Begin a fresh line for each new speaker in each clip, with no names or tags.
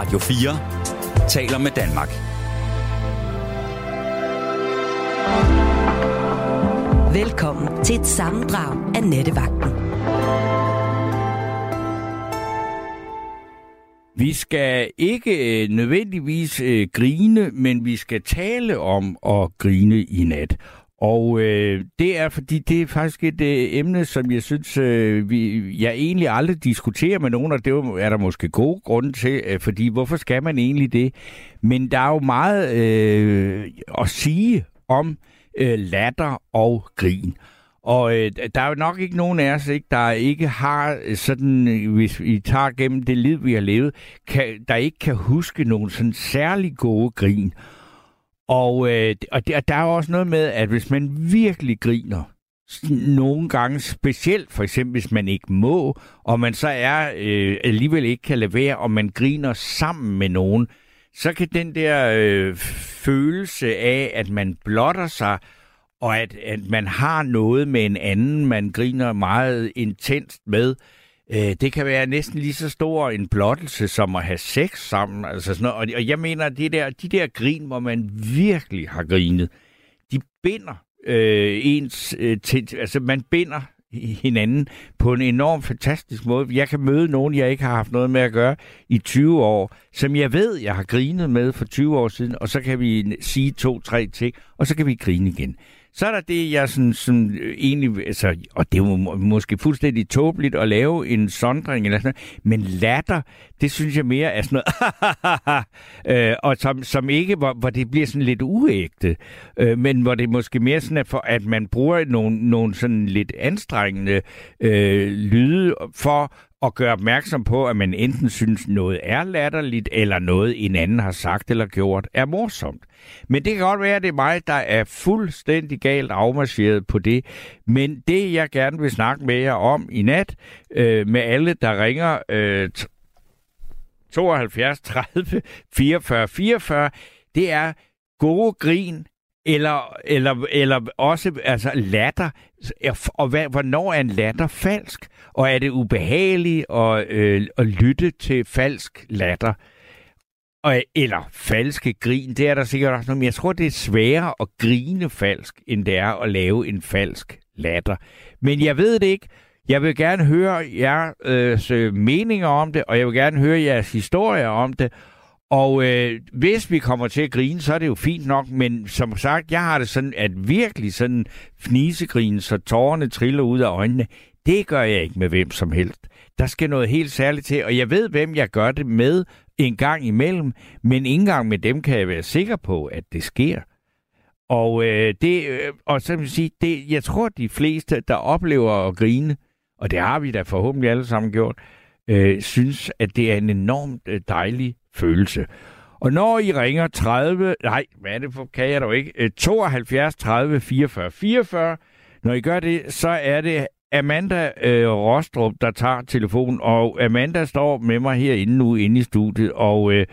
Radio 4 taler med Danmark.
Velkommen til et sammendrag af Nettevagten.
Vi skal ikke øh, nødvendigvis øh, grine, men vi skal tale om at grine i nat. Og øh, det er, fordi det er faktisk et øh, emne, som jeg synes, øh, vi, jeg egentlig aldrig diskuterer med nogen, og det er der måske gode grunde til, øh, fordi hvorfor skal man egentlig det? Men der er jo meget øh, at sige om øh, latter og grin. Og øh, der er jo nok ikke nogen af os, ikke, der ikke har sådan, øh, hvis vi tager gennem det liv, vi har levet, kan, der ikke kan huske nogen sådan særlig gode grin. Og, øh, og der, der er også noget med, at hvis man virkelig griner, nogle gange specielt, for eksempel hvis man ikke må, og man så er øh, alligevel ikke kan lade være, og man griner sammen med nogen, så kan den der øh, følelse af, at man blotter sig, og at, at man har noget med en anden, man griner meget intenst med, øh, Øh, det kan være næsten lige så stor en blottelse som at have sex sammen. Altså sådan noget. Og jeg mener, at det der, de der grin, hvor man virkelig har grinet, de binder øh, ens øh, til, altså man binder hinanden på en enorm fantastisk måde. Jeg kan møde nogen, jeg ikke har haft noget med at gøre i 20 år, som jeg ved, jeg har grinet med for 20 år siden, og så kan vi sige to-tre ting, og så kan vi grine igen. Så er der det, jeg sådan, sådan øh, egentlig, altså, og det er jo måske fuldstændig tåbeligt at lave en sondring, eller sådan, men latter, det synes jeg mere er sådan noget, øh, og som, som ikke, hvor, hvor det bliver sådan lidt uægte, øh, men hvor det måske mere sådan, er for, at man bruger nogle, nogle sådan lidt anstrengende øh, lyde for at gøre opmærksom på, at man enten synes noget er latterligt, eller noget en anden har sagt eller gjort er morsomt. Men det kan godt være, at det er mig, der er fuldstændig galt afmarcheret på det. Men det, jeg gerne vil snakke med jer om i nat, øh, med alle, der ringer øh, 72 30 44 44, det er gode grin, eller, eller, eller også altså latter. Og hvad, hvornår er en latter falsk? Og er det ubehageligt at, øh, at lytte til falsk latter? Og, eller falske grin, det er der sikkert også noget, men jeg tror, det er sværere at grine falsk, end det er at lave en falsk latter. Men jeg ved det ikke. Jeg vil gerne høre jeres øh, meninger om det, og jeg vil gerne høre jeres historier om det. Og øh, hvis vi kommer til at grine, så er det jo fint nok, men som sagt, jeg har det sådan, at virkelig sådan fnisegrin, så tårerne triller ud af øjnene, det gør jeg ikke med hvem som helst. Der skal noget helt særligt til, og jeg ved, hvem jeg gør det med en gang imellem, men ikke engang med dem kan jeg være sikker på, at det sker. Og, øh, det, øh, og så vil jeg sige, det, jeg tror, de fleste, der oplever at grine, og det har vi da forhåbentlig alle sammen gjort, øh, synes, at det er en enormt øh, dejlig følelse. Og når I ringer 30, nej, hvad er det for, kan jeg dog ikke, 72 30 44 44, når I gør det, så er det Amanda øh, Rostrup, der tager telefonen, og Amanda står med mig herinde nu inde i studiet, og øh,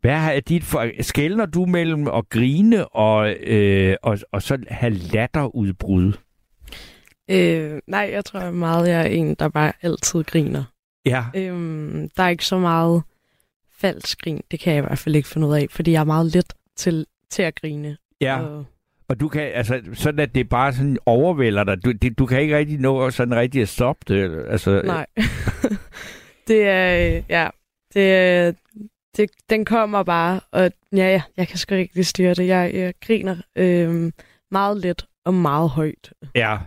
hvad er dit for... Skældner du mellem at grine og, øh, og, og så have latterudbrud?
Øh, nej, jeg tror meget, jeg er en, der bare altid griner.
Ja.
Øhm, der er ikke så meget falsk grin. Det kan jeg i hvert fald ikke finde ud af, fordi jeg er meget let til, til at grine.
Ja. Og, og du kan, altså, sådan at det bare sådan overvælder dig. Du, det, du kan ikke rigtig nå sådan rigtig at stoppe det. Altså,
Nej. det er, ja, det, det, den kommer bare, og ja, ja, jeg kan sgu ikke styre det. Jeg, jeg griner øh, meget let og meget højt.
Ja.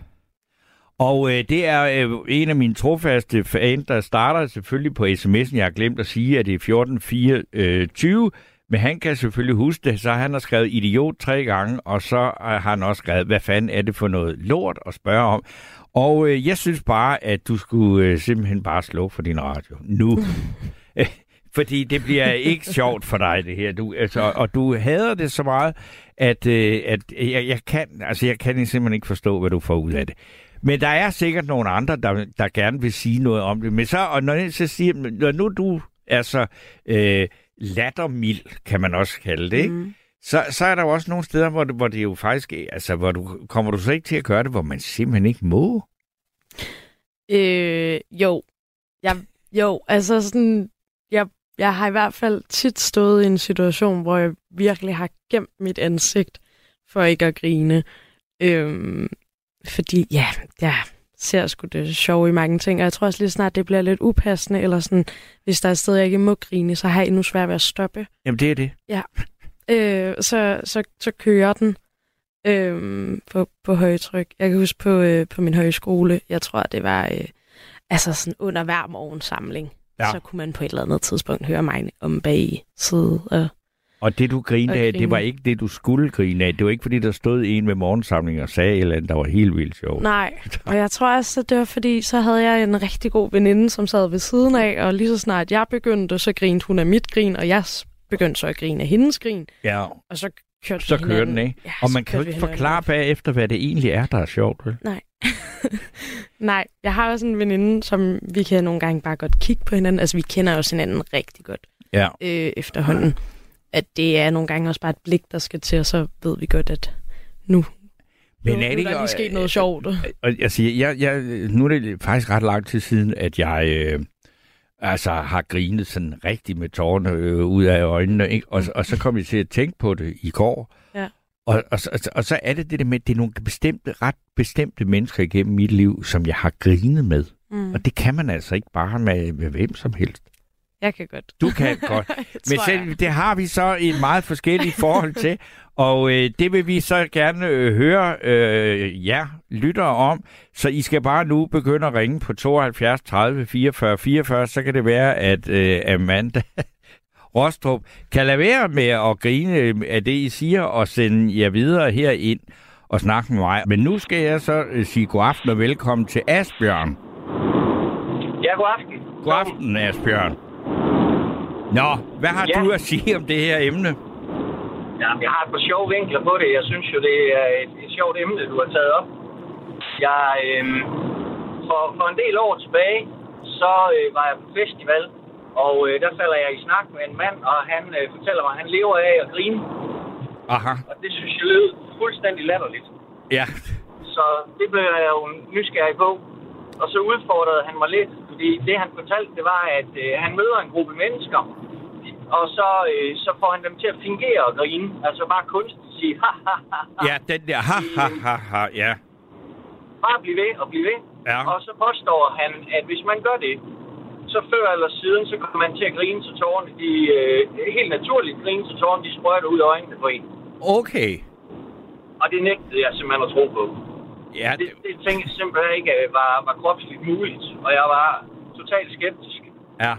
Og øh, det er øh, en af mine trofaste fans, der starter selvfølgelig på sms'en. Jeg har glemt at sige, at det er 1424. Men han kan selvfølgelig huske det, så han har skrevet idiot tre gange, og så har han også skrevet, hvad fanden er det for noget lort at spørge om. Og øh, jeg synes bare, at du skulle øh, simpelthen bare slå for din radio nu. Fordi det bliver ikke sjovt for dig, det her. Du, altså, og du hader det så meget, at, øh, at jeg, jeg, kan, altså, jeg kan simpelthen ikke forstå, hvad du får ud af det. Men der er sikkert nogle andre, der, der gerne vil sige noget om det. Men så, og når jeg så siger, når nu du er så øh, lattermild, kan man også kalde det, ikke? Mm. Så, så er der jo også nogle steder, hvor, det, hvor det jo faktisk, altså, hvor du, kommer du så ikke til at gøre det, hvor man simpelthen ikke må?
Øh, jo. Jeg, jo, altså sådan, jeg jeg har i hvert fald tit stået i en situation, hvor jeg virkelig har gemt mit ansigt for ikke at grine. Øhm, fordi, ja, jeg ser sgu det sjove i mange ting, og jeg tror også lige snart, det bliver lidt upassende, eller sådan, hvis der er et sted, jeg ikke må grine, så har jeg endnu svært ved at stoppe.
Jamen, det er det.
Øh, så, så, så kører den øh, på, på højtryk. Jeg kan huske på, øh, på min højskole, jeg tror, det var øh, altså sådan under hver morgensamling.
Ja.
Ja. Så kunne man på et eller andet tidspunkt høre mig om bag side. Og,
Og det, du grinede af, det var ikke det, du skulle grine af. Det var ikke, fordi der stod en med morgensamling og sagde et eller andet, der var helt vildt sjovt.
nej, og jeg tror også, at det var fordi, så havde jeg en rigtig god veninde, som sad ved siden af, og lige så snart jeg begyndte, så grinede hun af mit grin, og jeg begyndte så at grine af hendes grin,
Ja,
og så kørte
så kører den, ikke?
Ja,
Og man kan jo ikke forklare bagefter, hvad det egentlig er, der er sjovt, vel?
Nej, jeg har også en veninde, som vi kan nogle gange bare godt kigge på hinanden. Altså, vi kender også hinanden rigtig godt
Ja.
øh, efterhånden. At det er nogle gange også bare et blik, der skal til, og så ved vi godt, at nu,
Men er det ikke-
er der lige sket
øh,
noget sjovt.
Og jeg siger, jeg, jeg, nu er det faktisk ret lang tid siden, at jeg øh, altså har grinet sådan rigtig med tårerne øh, ud af øjnene. Ikke? Og, og så kom jeg til at tænke på det i går.
Ja.
Og, og, og, og så er det det der med, at det er nogle bestemte, ret bestemte mennesker igennem mit liv, som jeg har grinet med.
Mm.
Og det kan man altså ikke bare med, med hvem som helst.
Jeg kan godt.
Du kan godt. Men
jeg.
selv, det har vi så et meget forskelligt forhold til, og øh, det vil vi så gerne øh, høre øh, jer lytter om. Så I skal bare nu begynde at ringe på 72 30 44 44, så kan det være, at øh, Amanda Rostrup kan lade være med at grine af det, I siger, og sende jer videre herind og snakke med mig. Men nu skal jeg så øh, sige god aften og velkommen til Asbjørn.
Ja, god aften.
God aften, Asbjørn. Nå, hvad har
Ja.
du at sige om det her emne?
Ja, jeg har et par sjove vinkler på det. Jeg synes jo, det er et, et sjovt emne, du har taget op. Jeg, øhm, for, for en del år tilbage, så øh, var jeg på festival, og øh, der falder jeg i snak med en mand, og han øh, fortæller mig, at han lever af at grine.
Aha,
Og det synes jeg lød fuldstændig latterligt.
ja.
Så det blev jeg jo nysgerrig på. Og så udfordrede han mig lidt, fordi det han fortalte, det var, at øh, han møder en gruppe mennesker, og så, øh, så får han dem til at fingere og grine. Altså bare kunstigt sige, ha, ha, ha, ha.
Ja, den der, ha, ha, ha, ha, ja.
Bare blive ved og blive ved.
Ja.
Og så påstår han, at hvis man gør det, så før eller siden, så kommer man til at grine, så tårerne, de øh, helt naturligt grine, så tårerne, de sprøjter ud af øjnene på en.
Okay.
Og det nægtede jeg simpelthen at tro på.
Ja,
Det,
det,
det tænkte jeg simpelthen ikke var, var kropsligt muligt, og jeg var totalt skeptisk.
ja.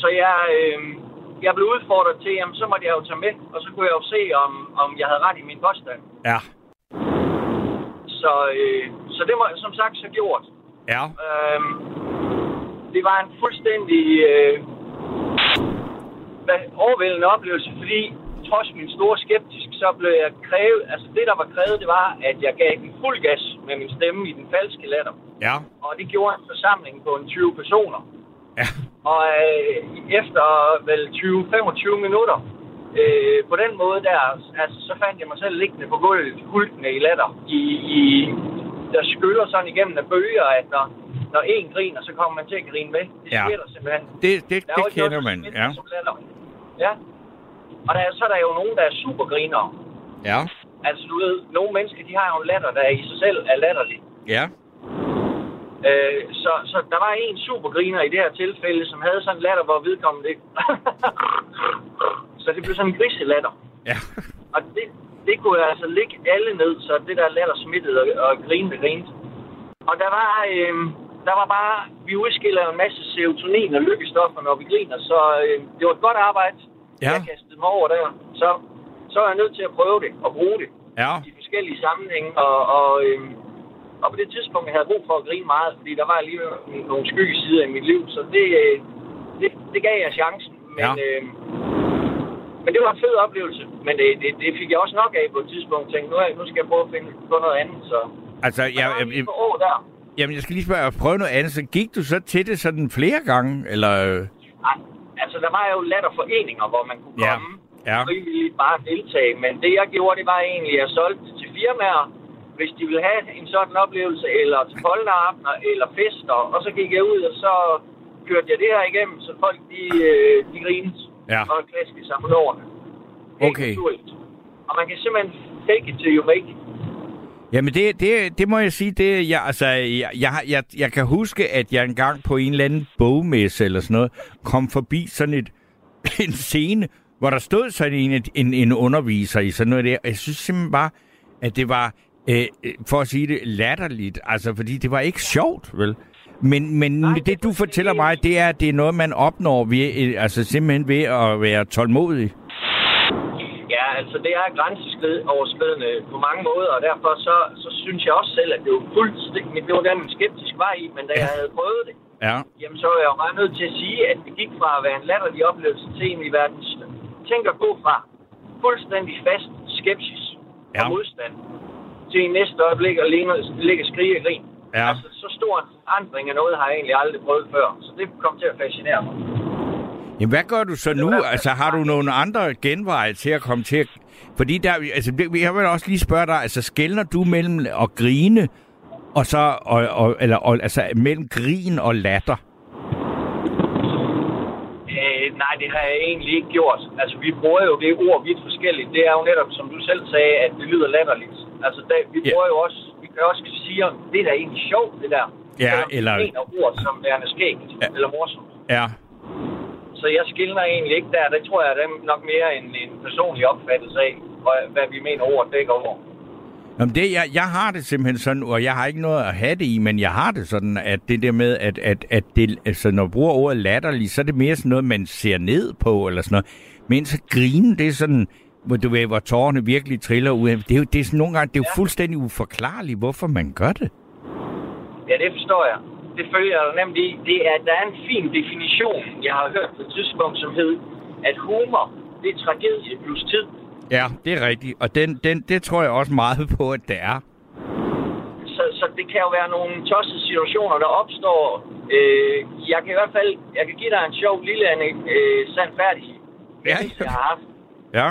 Så jeg, øh, jeg blev udfordret til, jamen så måtte jeg jo tage med, og så kunne jeg jo se, om, om jeg havde ret i min påstand.
Ja.
Så, øh, så det var som sagt så gjort.
Ja.
Øh, det var en fuldstændig øh, overvældende oplevelse, fordi trods min store skeptisk, så blev jeg krævet, altså det der var krævet, det var, at jeg gav den fuld gas med min stemme i den falske latter.
Ja.
Og det gjorde en forsamling på en 20 personer.
Ja.
Og øh, efter vel 20-25 minutter, øh, på den måde der, altså, så fandt jeg mig selv liggende på gulvet, hulkende i latter, i, i, der skyller sådan igennem af bøger, at når, når en griner, så kommer man til at grine med. Det
Ja.
sker der simpelthen.
Det, det, det kender man, ja.
Ja. Og der, er- så er der jo nogen, der er supergrinere.
Ja.
Altså du ved, nogle mennesker, de har jo en latter, der i sig selv er latterlig.
Ja.
Øh, så, så der var en supergriner i det her tilfælde, som havde sådan en latter, hvor vedkommende ikke... så det blev sådan en griselatter.
Ja.
Og det, det kunne jeg altså ligge alle ned, så det der latter smittede og, og grinede grinede. Og der var, øh, der var bare... Vi udskiller en masse serotonin og lykkestoffer, når vi griner, så øh, det var et godt arbejde.
Ja.
Jeg kastede mig over der. Så, så er jeg nødt til at prøve det og bruge det
Ja.
i forskellige sammenhænge, og, og, øhm, og på det tidspunkt jeg havde brug for at grine meget, fordi der var alligevel nogle skygge sider i mit liv, så det, øh, det, det gav jeg chancen. Men,
Ja.
øh, men det var en fed oplevelse, men det, det, det fik jeg også nok af på et tidspunkt. Jeg tænkte, nu, er- nu skal jeg prøve at finde på noget andet, så...
Altså, jeg, jeg,
par år der.
jamen, jeg skal lige spørge, prøve noget andet. Så gik du så til det sådan flere gange, eller?
Ej, altså, der var jo latterforeninger, hvor man kunne
Ja.
komme
Ja.
frivilligt bare deltage. Men det, jeg gjorde, det var egentlig, at jeg solgte til firmaer, hvis de ville have en sådan oplevelse, eller til polteraftener, eller fester. Og så gik jeg ud, og så kørte jeg det her igennem, så folk de, øh, de grinede
Ja.
og klaskede sig på lårene.
Okay.
Og man kan simpelthen fake it till you make it.
Jamen, det, det, det må jeg sige, det, jeg, altså, jeg, jeg, jeg, jeg kan huske, at jeg engang på en eller anden bogmesse eller sådan noget, kom forbi sådan et, en scene, hvor der stod sådan en, en, en underviser i sådan noget der. Jeg synes simpelthen bare, at det var, øh, for at sige det, latterligt. Altså, fordi det var ikke sjovt, vel? Men, men
Nej,
det,
det
du
er
fortæller mig, det er, at det er noget, man opnår ved, øh, altså simpelthen ved at være tålmodig.
Altså det er grænseoverskridende på mange måder, og derfor så, så synes jeg også selv, at det var fuldstændig, det var den skeptisk var i, men da jeg havde prøvet det,
Ja.
jamen så er jeg jo bare nødt til at sige, at det gik fra at være en latterlig oplevelse til en i verdens... Tænk at gå fra fuldstændig fast skepsis
Ja.
og modstand til i næste øjeblik at ligge og skrige og grin.
Ja.
Altså, så stor en forandring af noget har jeg egentlig aldrig prøvet før, så det kom til at fascinere mig.
Jamen, hvad gør du så nu? Altså, har du nogle andre genveje til at komme til at... Fordi der, altså, det- jeg vil også lige spørge dig, altså, skældner du mellem at grine, og så, og, og, eller, og, altså, mellem grin og latter?
Øh, nej, det har jeg egentlig ikke gjort. Altså, vi bruger jo det ord vidt forskelligt. Det er jo netop, som du selv sagde, at det lyder latterligt. Altså, der, vi
Ja.
bruger jo også, vi kan også sige, at det er da egentlig sjovt, det der.
Ja,
Selvom vi
eller-
mener ord, som er skægt
Ja.
eller morsomt.
Ja.
Så jeg skiller egentlig ikke der. Det tror jeg er nok mere en, en personlig opfattelse af, hvad- vi mener ord dækker over.
Jamen det, jeg, jeg har det simpelthen sådan, og jeg har ikke noget at have det i, men jeg har det sådan, at det der med, at, at, at det, altså, når du bruger ordet latterlig, så er det mere sådan noget, man ser ned på, eller sådan noget. Men så grine, det er sådan, hvor du ved, hvor tårerne virkelig triller ud. Det er jo, det er sådan, nogle gange, det er jo fuldstændig uforklarligt, hvorfor man gør det.
Ja, det forstår jeg. Det følger jeg nemlig i. Det er, der er en fin definition, jeg har hørt på et tidspunkt, som hed, at humor, det er tragedie plus tid.
Ja, det er rigtigt, og den, den, det tror jeg også meget på, at det er.
Så, så det kan jo være nogle tossede situationer, der opstår. Øh, jeg kan i hvert fald, jeg kan give dig en sjov lille øh, sandfærdig
Ja.
jeg har haft.
Ja,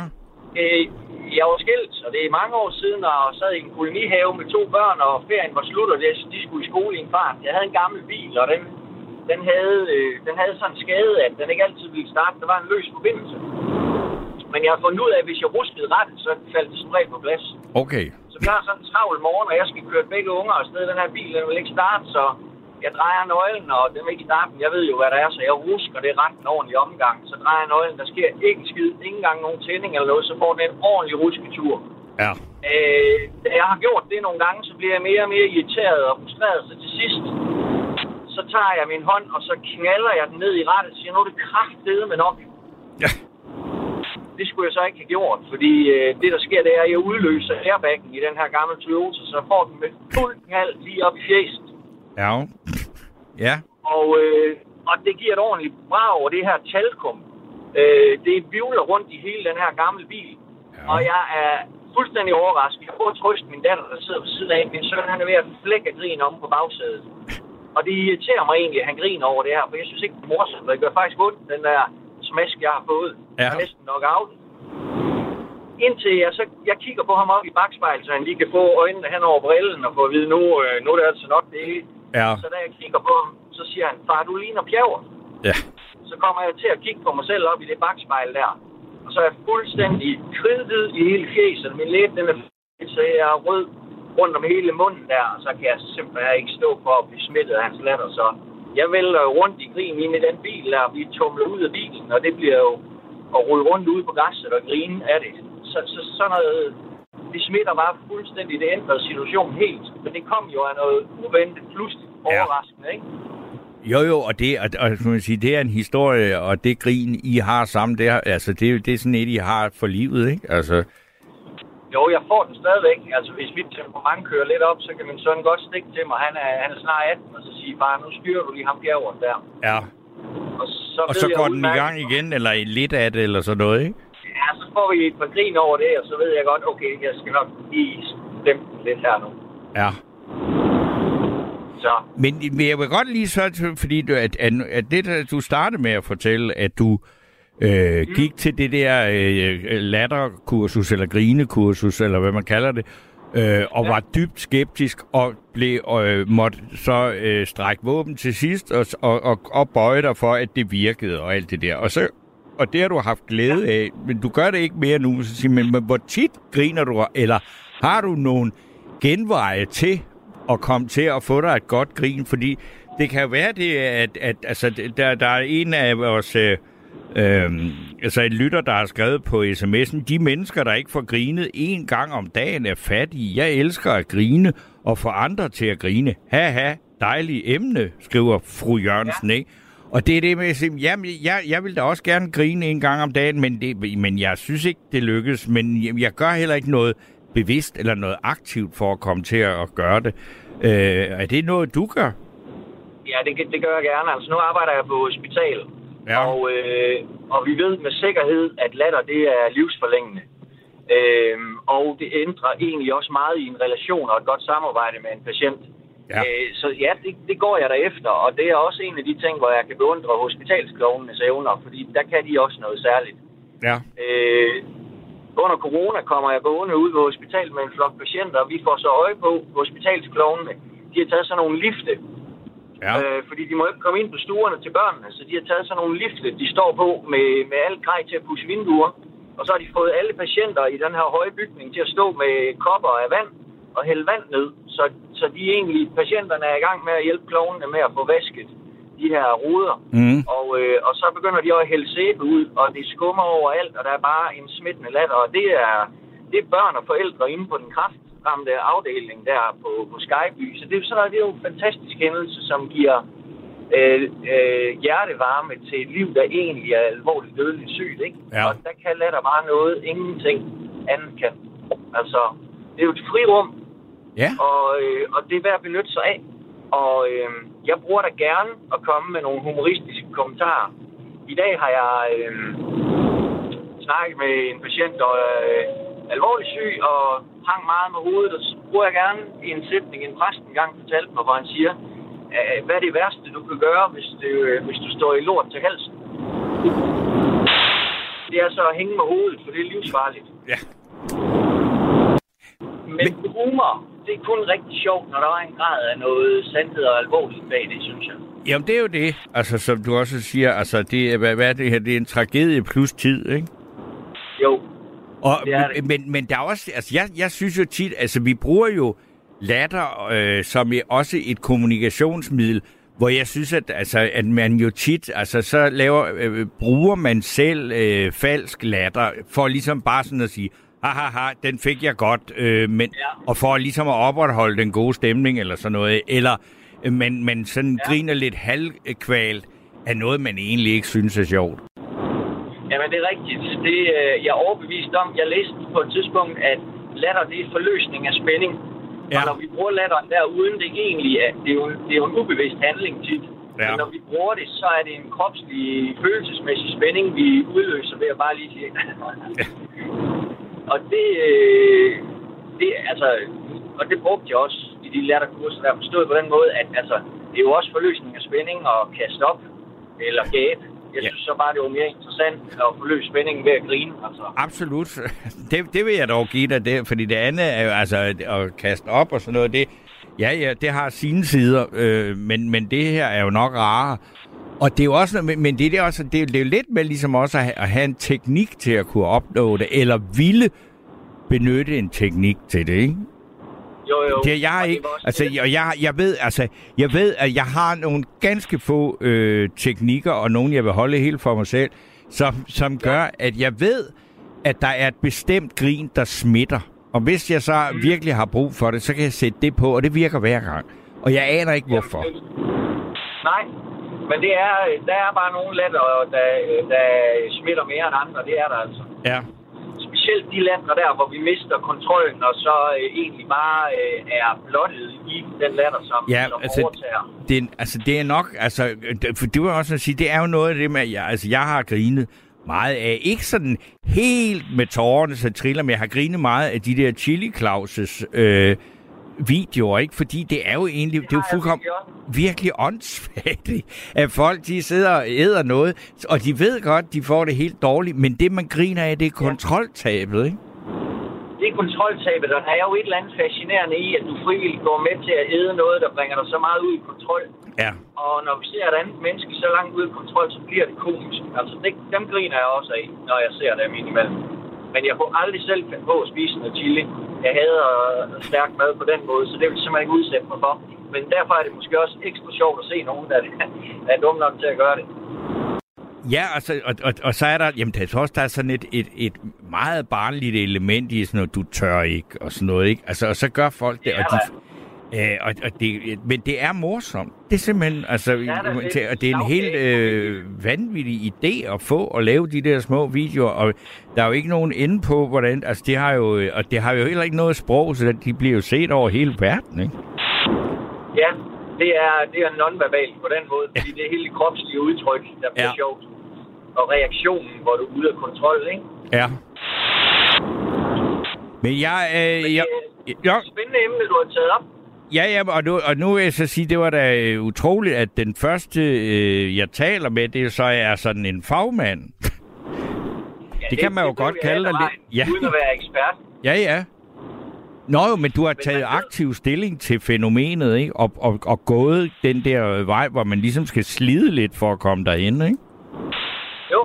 Øh, jeg var skilt, og det er mange år siden, og sad i en kolonihave med to børn, og ferien var slut, og det- de skulle i skole i en fart. Jeg havde en gammel bil, og den, den, havde, øh, den havde sådan en skade, at den ikke altid ville starte. Der var en løs forbindelse. Men jeg har fundet ud af, at hvis jeg ruskede ret, så faldt det som regel på plads.
okay.
Så vi har sådan en travl morgen, og jeg skal køre begge unger afsted. Den her bil, den vil ikke starte, så jeg drejer nøglen, og den vil ikke starte. Jeg ved jo, hvad der er, så jeg rusker det ret en ordentlig omgang. Så drejer jeg nøglen, der sker ikke en skid, ikke engang nogen tænding eller noget, så får den en ordentlig rusketur.
Ja.
Øh, jeg har gjort det nogle gange, så bliver jeg mere og mere irriteret og frustreret, så til sidst, så tager jeg min hånd, og så knaller jeg den ned i rettet, og siger, nu er det kraftedeme nok.
Ja.
Det skulle jeg så ikke have gjort, fordi øh, det, der sker, det er, at jeg udløser airbaggen i den her gamle Toyota, så får den med fuld knald lige op i fjeset.
Ja. Ja.
Og, øh, og det giver et ordentligt brag over det her talkum. Øh, det vivler rundt i hele den her gamle bil.
Ja.
Og jeg er fuldstændig overrasket. Jeg prøver at trøste min datter, der sidder ved siden af. Min søn, han er ved at flække grin om på bagsædet. Og det irriterer mig egentlig, at han griner over det her, for jeg synes ikke, det er morsomt. Det gør faktisk ondt, den der smask, jeg har fået.
Ja.
Jeg er næsten nok out. Indtil jeg, så, jeg kigger på ham op i bagspejlet, så han lige kan få øjnene hen over brillen og få at vide, nu, øh, nu er det altså nok det hele.
Ja.
Så da jeg kigger på ham, så siger han, far, du ligner pjaver.
Ja.
Så kommer jeg til at kigge på mig selv op i det bagspejl der. Og så er jeg fuldstændig kridhvid i hele fjeset. Min læbe, den er så jeg er rød rundt om hele munden der. Og så kan jeg simpelthen ikke stå for at blive smittet af hans latter. Så jeg vælter rundt i grin ind i den bil der, og bliver tumlet ud af bilen. Og det bliver jo at rulle rundt ude på græsset og grine af det. Så, så sådan noget, det smitter bare fuldstændig. Det ændrede situationen helt. Men det kom jo af noget uventet, pludselig
Ja.
overraskende, ikke?
Jo, jo, og det, og, og, man sige, det er en historie, og det grin, I har sammen, det, er, altså, det, er det er sådan et, I har for livet, ikke? Altså,
Jo, jeg får den stadigvæk. Altså, hvis mit temperament kører lidt op, så kan min søn godt stikke til mig. Han er, han er snart 18, og så sige, far, nu styrer du lige ham bjergeren der.
ja.
Og så,
Og så går den i gang igen, eller lidt af det, eller sådan noget, ikke?
Ja, så får vi et par grin over det, og så ved jeg godt, okay, jeg skal nok lige den lidt her nu.
Ja.
Så,
Men, men jeg vil godt lige så, fordi du, at, at, at det, der du startede med at fortælle, at du øh, gik til det der øh, latterkursus, eller grinekursus, eller hvad man kalder det, øh, og ja. var dybt skeptisk og blev øh, måtte så øh, strække våben til sidst og, og, og, og bøje dig for, at det virkede og alt det der. Og så og det har du haft glæde ja. af, men du gør det ikke mere nu. Så siger, men, men hvor tit griner du, eller har du nogle genveje til at komme til at få dig et godt grin? Fordi det kan være det, at, at altså, der, der er en af vores... Øh, øh, altså en lytter, der har skrevet på sms'en, de mennesker, der ikke får grinet en gang om dagen, er fattige. Jeg elsker at grine og få andre til at grine. Haha, dejligt emne, skriver fru Jørgensen, ja. ikke? Og det er det med at sige, jamen, jeg, jeg vil da også gerne grine en gang om dagen, men, det, men jeg synes ikke, det lykkes. Men jeg, jeg gør heller ikke noget bevidst eller noget aktivt for at komme til at gøre det. Øh, er det noget, du gør?
Ja, det, det gør jeg gerne. Altså, nu arbejder jeg på hospital, ja. og, øh, og vi ved med sikkerhed, at latter det er livsforlængende. Øh, og det ændrer egentlig også meget i en relation og et godt samarbejde med en patient. Ja. Øh, så ja, det, det går jeg der efter, og det er også en af de ting, hvor jeg kan beundre hospitalsklovnenes evner, fordi der kan de også noget særligt.
Ja.
Øh, under corona kommer jeg gående ud på hospitalet med en flok patienter, og vi får så øje på hospitalsklovnene. De har taget sådan nogle lifte,
ja.
øh, fordi de må ikke komme ind på stuerne til børnene, så de har taget sådan nogle lifte, de står på med, med alt grej til at pusse vinduer. Og så har de fået alle patienter i den her høje bygning til at stå med kopper af vand og hælde vand ned. Så, så de egentlig, patienterne er i gang med at hjælpe klovnene med at få vasket de her ruder.
Mm.
Og, øh, og så begynder de at hælde sæbe ud, og det skummer overalt, og der er bare en smittende latter. Og det er, det er børn og forældre inde på den kraftramte afdeling der på, på Skyby. Så det, er, så det er jo en fantastisk hændelse, som giver øh, øh, hjertevarme til et liv, der egentlig er alvorligt dødeligt sygt. Ikke?
Ja.
Og der kan latter bare noget, ingenting andet kan. Altså, det er jo et frirum,
Ja.
og, øh, og det er værd at benytte sig af. Og øh, jeg bruger da gerne at komme med nogle humoristiske kommentarer. I dag har jeg øh, snakket med en patient, der er øh, alvorligt syg og hang meget med hovedet. Og så bruger jeg gerne en sætning, en præst engang fortalte mig, hvor han siger, øh, hvad er det værste, du kan gøre, hvis, det, øh, hvis du står i lort til halsen? Det er så at hænge med hovedet, for det er livsfarligt.
Ja.
Men humor, det er kun rigtig sjovt, når der er en grad af noget sandhed og alvorligt bag det, synes jeg.
Jamen, det er jo det. Altså, som du også siger, altså, det er, hvad, hvad er det her? Det er en tragedie plus tid, ikke?
Jo,
Og,
Det er det.
Men, men der er også, altså jeg, jeg synes jo tit, altså vi bruger jo latter øh, som er også et kommunikationsmiddel, hvor jeg synes, at, altså, at man jo tit, altså så laver, øh, bruger man selv øh, falsk latter, for ligesom bare sådan at sige, haha, den fik jeg godt, øh, men,
Ja.
og for ligesom at opretholde den gode stemning eller sådan noget, eller øh, man, man sådan ja. griner lidt halvkvalt af noget, man egentlig ikke synes er sjovt.
Jamen, det er rigtigt. Det, øh, jeg er overbevist om. Jeg læste på et tidspunkt, at latter det er forløsning af spænding.
Ja.
Og når vi bruger latteren der, uden det egentlig er, det er jo, det er jo en ubevidst handling tit.
Ja.
Men når vi bruger det, så er det en kropslig, følelsesmæssig spænding, vi udløser ved at bare lige sige. og det, øh, det, altså, og det brugte jeg også i de latterkurser, der forstået på den måde, at altså, det er jo også forløsning af spænding og kaste op eller gabe. Jeg
Ja.
synes så bare, det var mere interessant at forløse spændingen ved at grine. Altså.
Absolut. Det, det vil jeg dog give dig, det, fordi det andet er jo altså at kaste op og sådan noget, det, ja, ja, det har sine sider, øh, men, men det her er jo nok rarere. Og det er jo også, men det er, det også, det er, det er jo lidt med ligesom også at have, at have en teknik til at kunne opnå det, eller ville benytte en teknik til det, ikke?
Jo, jo.
Det, jeg har ikke, altså, jeg, jeg, jeg ved, altså, jeg ved, at jeg har nogle ganske få øh, teknikker, og nogle, jeg vil holde helt for mig selv, som, som gør, at jeg ved, at der er et bestemt grin, der smitter. Og hvis jeg så
Mm.
virkelig har brug for det, så kan jeg sætte det på, og det virker hver gang. Og jeg aner ikke, hvorfor.
Nej, men det er, der er bare nogle latter, der, der smitter mere end andre. Det er der altså.
Ja.
Specielt de latter der, hvor vi mister kontrollen, og så øh, egentlig bare øh, er blottet i den latter, som,
Ja,
som
altså,
overtager.
Det, altså, det er nok, altså, det- for det var også at sige, det er jo noget af det med, at jeg, altså, jeg har grinet meget af, ikke sådan helt med tårerne, så triller, men jeg har grinet meget af de der Chili Clauses øh, videoer, ikke? Fordi det er jo egentlig, det er jo fuldkommen
virkelig
åndssvagt, at folk de sidder og æder noget, og de ved godt, de får det helt dårligt, men det man griner af, det er kontroltabet, ikke?
Det det kontroltabet, der er jo et eller andet fascinerende i, at du frivilligt går med til at æde noget, der bringer dig så meget ud i kontrol.
Ja.
Og når vi ser et andet menneske så langt ud i kontrol, så bliver det komisk. Altså, det, dem griner jeg også af, når jeg ser dem indimellem. Men jeg kunne aldrig selv finde på at spise noget chili. Jeg hader stærk mad på den måde, så det vil jeg simpelthen ikke udsætte mig for. Men derfor er det måske også ekstra sjovt at se nogen, der er dumme nok til at gøre det.
Ja, altså, og, og, og så er der, jamen der er også der er sådan et, et, et meget barnligt element i sådan noget, du tør ikke, og sådan noget, ikke? Altså, og så gør folk det,
Ja,
og de, øh, og, og det, men det er morsomt. Det er simpelthen, altså,
det er det.
til- og det er en helt øh, vanvittig idé at få at lave de der små videoer, og der er jo ikke nogen ende på, hvordan, altså det har jo, øh, og det har jo heller ikke noget sprog, så de bliver jo set over hele verden, ikke?
Ja, det er, det er non-verbalt på den måde, fordi det er hele kropslige udtryk, der bliver
Ja.
ja. sjovt. Og reaktionen, hvor du er ude af kontrol, ikke?
Ja. Men jeg, øh, jeg,
det
ja,
er et spændende emne, du har taget op.
Ja, ja, og nu, og nu vil jeg så sige, det var da øh, utroligt, at den første, øh, jeg taler med, det så er sådan en fagmand.
Ja,
Det kan man jo
ved
godt kalde dig lidt- Ja.
Uden at være ekspert.
Ja, ja. Nå jo, men du har taget aktiv stilling til fænomenet, ikke? Og, og, og gået den der vej, hvor man ligesom skal slide lidt for at komme derhen, ikke?
Jo,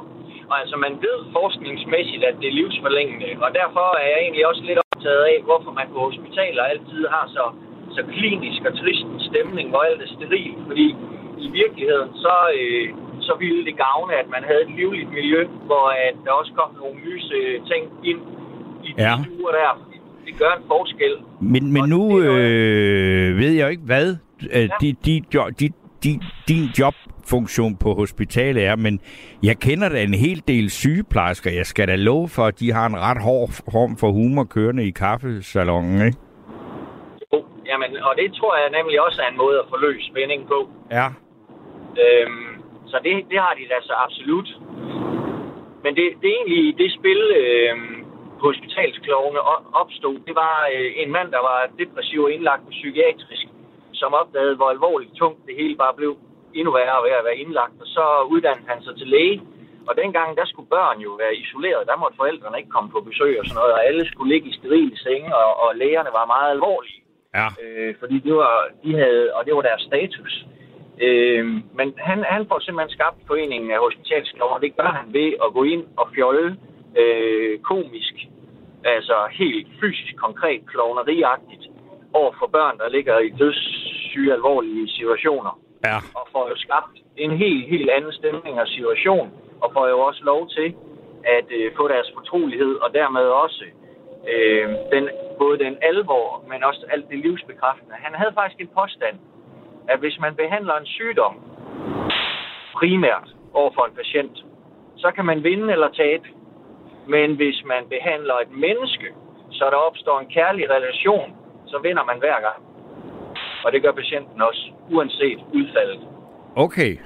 og altså man ved forskningsmæssigt, at det er livsforlængende, og derfor er jeg egentlig også lidt optaget af, hvorfor man på hospitaler altid har så, så klinisk og trist en stemning, hvor alt er sterilt, fordi i virkeligheden så, øh, så ville det gavne, at man havde et livligt miljø, hvor at der også kom nogle lyse ting ind i de
Ja.
stuer der. Det gør en forskel.
Men, men
Og
nu
det
øh, ved jeg ikke, hvad øh, de, de, jo- de, de, din jobfunktion på hospitalet er, men jeg kender da en hel del sygeplejersker. Jeg skal da love for, at de har en ret hård form for humor kørende i kaffesalongen, ikke?
Jamen, og det tror jeg nemlig også er en måde at forløse spænding på.
Ja.
Øhm, så det, det har de da så absolut. Men det, det er egentlig det spil, på hospitalsklovene opstod. Det var øh, en mand, der var depressiv og indlagt på psykiatrisk, som opdagede, hvor alvorligt tungt det hele bare blev endnu værre ved at være indlagt. Og så uddannede han sig til læge. Og dengang, der skulle børn jo være isoleret. Der måtte forældrene ikke komme på besøg og sådan noget. Og alle skulle ligge i sterile senge, og, og lægerne var meget alvorlige.
Ja.
Øh, fordi det var, de havde, og det var deres status. Øh, men han, han får simpelthen skabt foreningen af hospitalsklover, og det gør han ved at gå ind og fjolle øh, komisk, altså helt fysisk konkret klovneriagtigt over for børn, der ligger i dødssyge alvorlige situationer.
Ja.
Og får jo skabt en helt, helt anden stemning og situation, og får jo også lov til at øh, få deres fortrolighed, og dermed også øh, den, både den alvor, men også alt det livsbekræftende. Han havde faktisk en påstand, at hvis man behandler en sygdom primært over for en patient, så kan man vinde eller tabe. Men hvis man behandler et menneske, så der opstår en kærlig relation, så vinder man hver gang. Og det gør patienten også, uanset udfaldet.
Okay.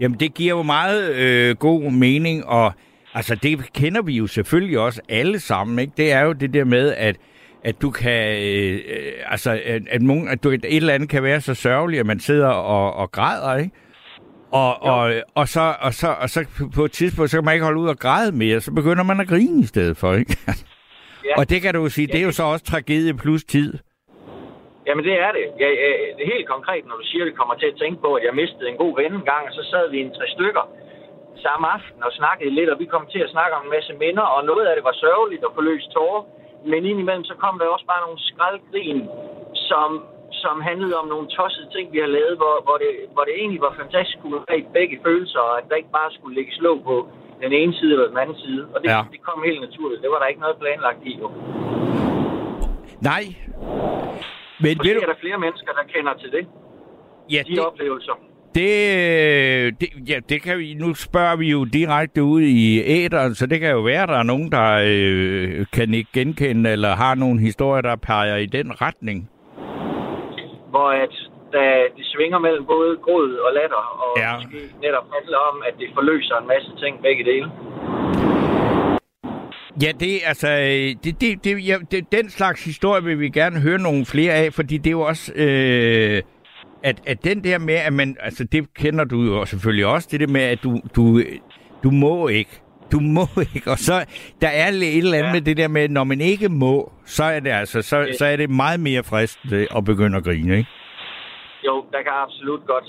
Jamen, det giver jo meget øh, god mening, og altså, det kender vi jo selvfølgelig også alle sammen, ikke? Det er jo det der med, at at du kan, øh, øh, altså, at, at, nogen, at du, et eller andet kan være så sørgeligt, at man sidder og, og græder, ikke? Og, og, og, så, og, så, og så på et tidspunkt, så kan man ikke holde ud og græde mere, så begynder man at grine i stedet for, ikke?
Ja.
Og det kan du jo sige, det er jo så også tragedie plus tid.
Jamen det er det. Ja, ja, det er helt konkret, når du siger, at vi kommer til at tænke på, at jeg mistede en god ven en gang, og så sad vi en tre stykker samme aften og snakkede lidt, og vi kom til at snakke om en masse minder, og noget af det var sørgeligt og forløst tårer, men indimellem så kom der også bare nogle skraldgrin, som, som handlede om nogle tossede ting, vi har lavet, hvor, hvor, det, hvor det egentlig var fantastisk kunne have begge følelser, og at der ikke bare skulle lægges låg på den ene side eller den anden side. Og det,
Ja.
det kom helt naturligt. Det var der ikke noget planlagt i. Jo.
Nej. Men ved
Måske
du,
er der flere mennesker, der kender til det.
ja,
De oplevelser.
Det, det, ja, det kan vi, nu spørger vi jo direkte ud i æderen, så det kan jo være, at der er nogen, der øh, kan ikke genkende, eller har nogle historier, der peger i den retning.
hvor at der, det svinger mellem både gråd og latter, og
Ja.
måske netop handler om, at det forløser en masse ting begge dele.
Ja, det altså, det, det, det, ja, det, den slags historie vil vi gerne høre nogle flere af, fordi det er jo også, øh, at, at den der med, at man, altså det kender du jo selvfølgelig også, det der med, at du, du, du må ikke, du må ikke. Og så, der er et eller andet
Ja.
med det der med, når man ikke må, så er det altså, så, så er det meget mere fristende at begynde at grine, ikke?
Jo, der kan absolut godt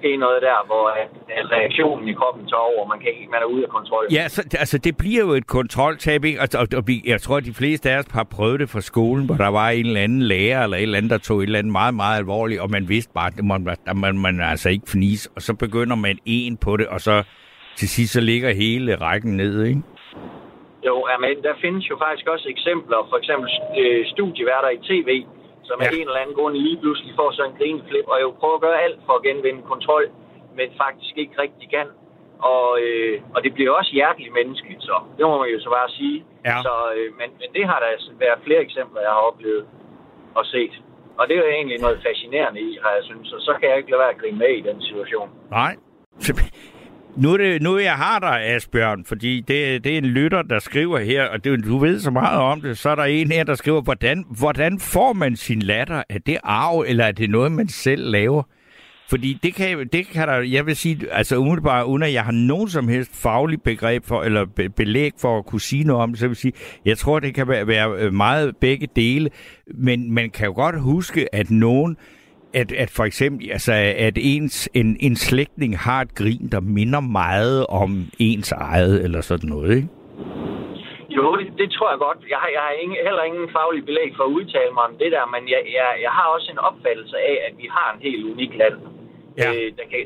ske noget der, hvor at, reaktionen i kroppen tager over, og man, kan ikke, man er ude af kontrol.
Ja, så, altså det bliver jo et kontroltab, ikke? Og, og, og vi- jeg tror, at de fleste af os har prøvet det fra skolen, hvor der var en eller anden lærer, eller et eller andet, der tog et eller andet meget, meget alvorligt, og man vidste bare, at det må, at man, man altså ikke fnis, og så begynder man en på det, og så til sidst så ligger hele rækken ned, ikke?
Jo, men der findes jo faktisk også eksempler, for eksempel øh, studieværter i tv, som
Ja.
af en eller anden grund lige pludselig får sådan en grineflip, og jo prøver at gøre alt for at genvinde kontrol, men faktisk ikke rigtig kan. Og, øh, og det bliver også hjerteligt menneskeligt, så det må man jo så bare sige.
Ja.
Så, øh, men, men det har der altså været flere eksempler, jeg har oplevet og set. Og det er jo egentlig noget fascinerende i, har jeg synes, og så kan jeg ikke lade være at grine med i den situation.
Nej. Nu er, det, nu jeg har dig, Asbjørn, fordi det, det er en lytter, der skriver her, og det, du ved så meget om det, så er der en her, der skriver, hvordan, hvordan får man sin latter? Er det arv, eller er det noget, man selv laver? Fordi det kan, det kan der, jeg vil sige, altså umiddelbart, uden at jeg har nogen som helst faglig begreb for, eller be, belæg for at kunne sige noget om det, så vil jeg sige, jeg tror, det kan være, være meget begge dele, men man kan jo godt huske, at nogen, at, at for eksempel, altså, at ens, en, en slægtning har et grin, der minder meget om ens eget, eller sådan noget, ikke?
Jo, det, det tror jeg godt. Jeg har, jeg har ingen, heller ingen faglig belæg for at udtale mig om det der, men jeg, jeg, jeg har også en opfattelse af, at vi har en helt unik land.
Ja.
Øh, der, kan,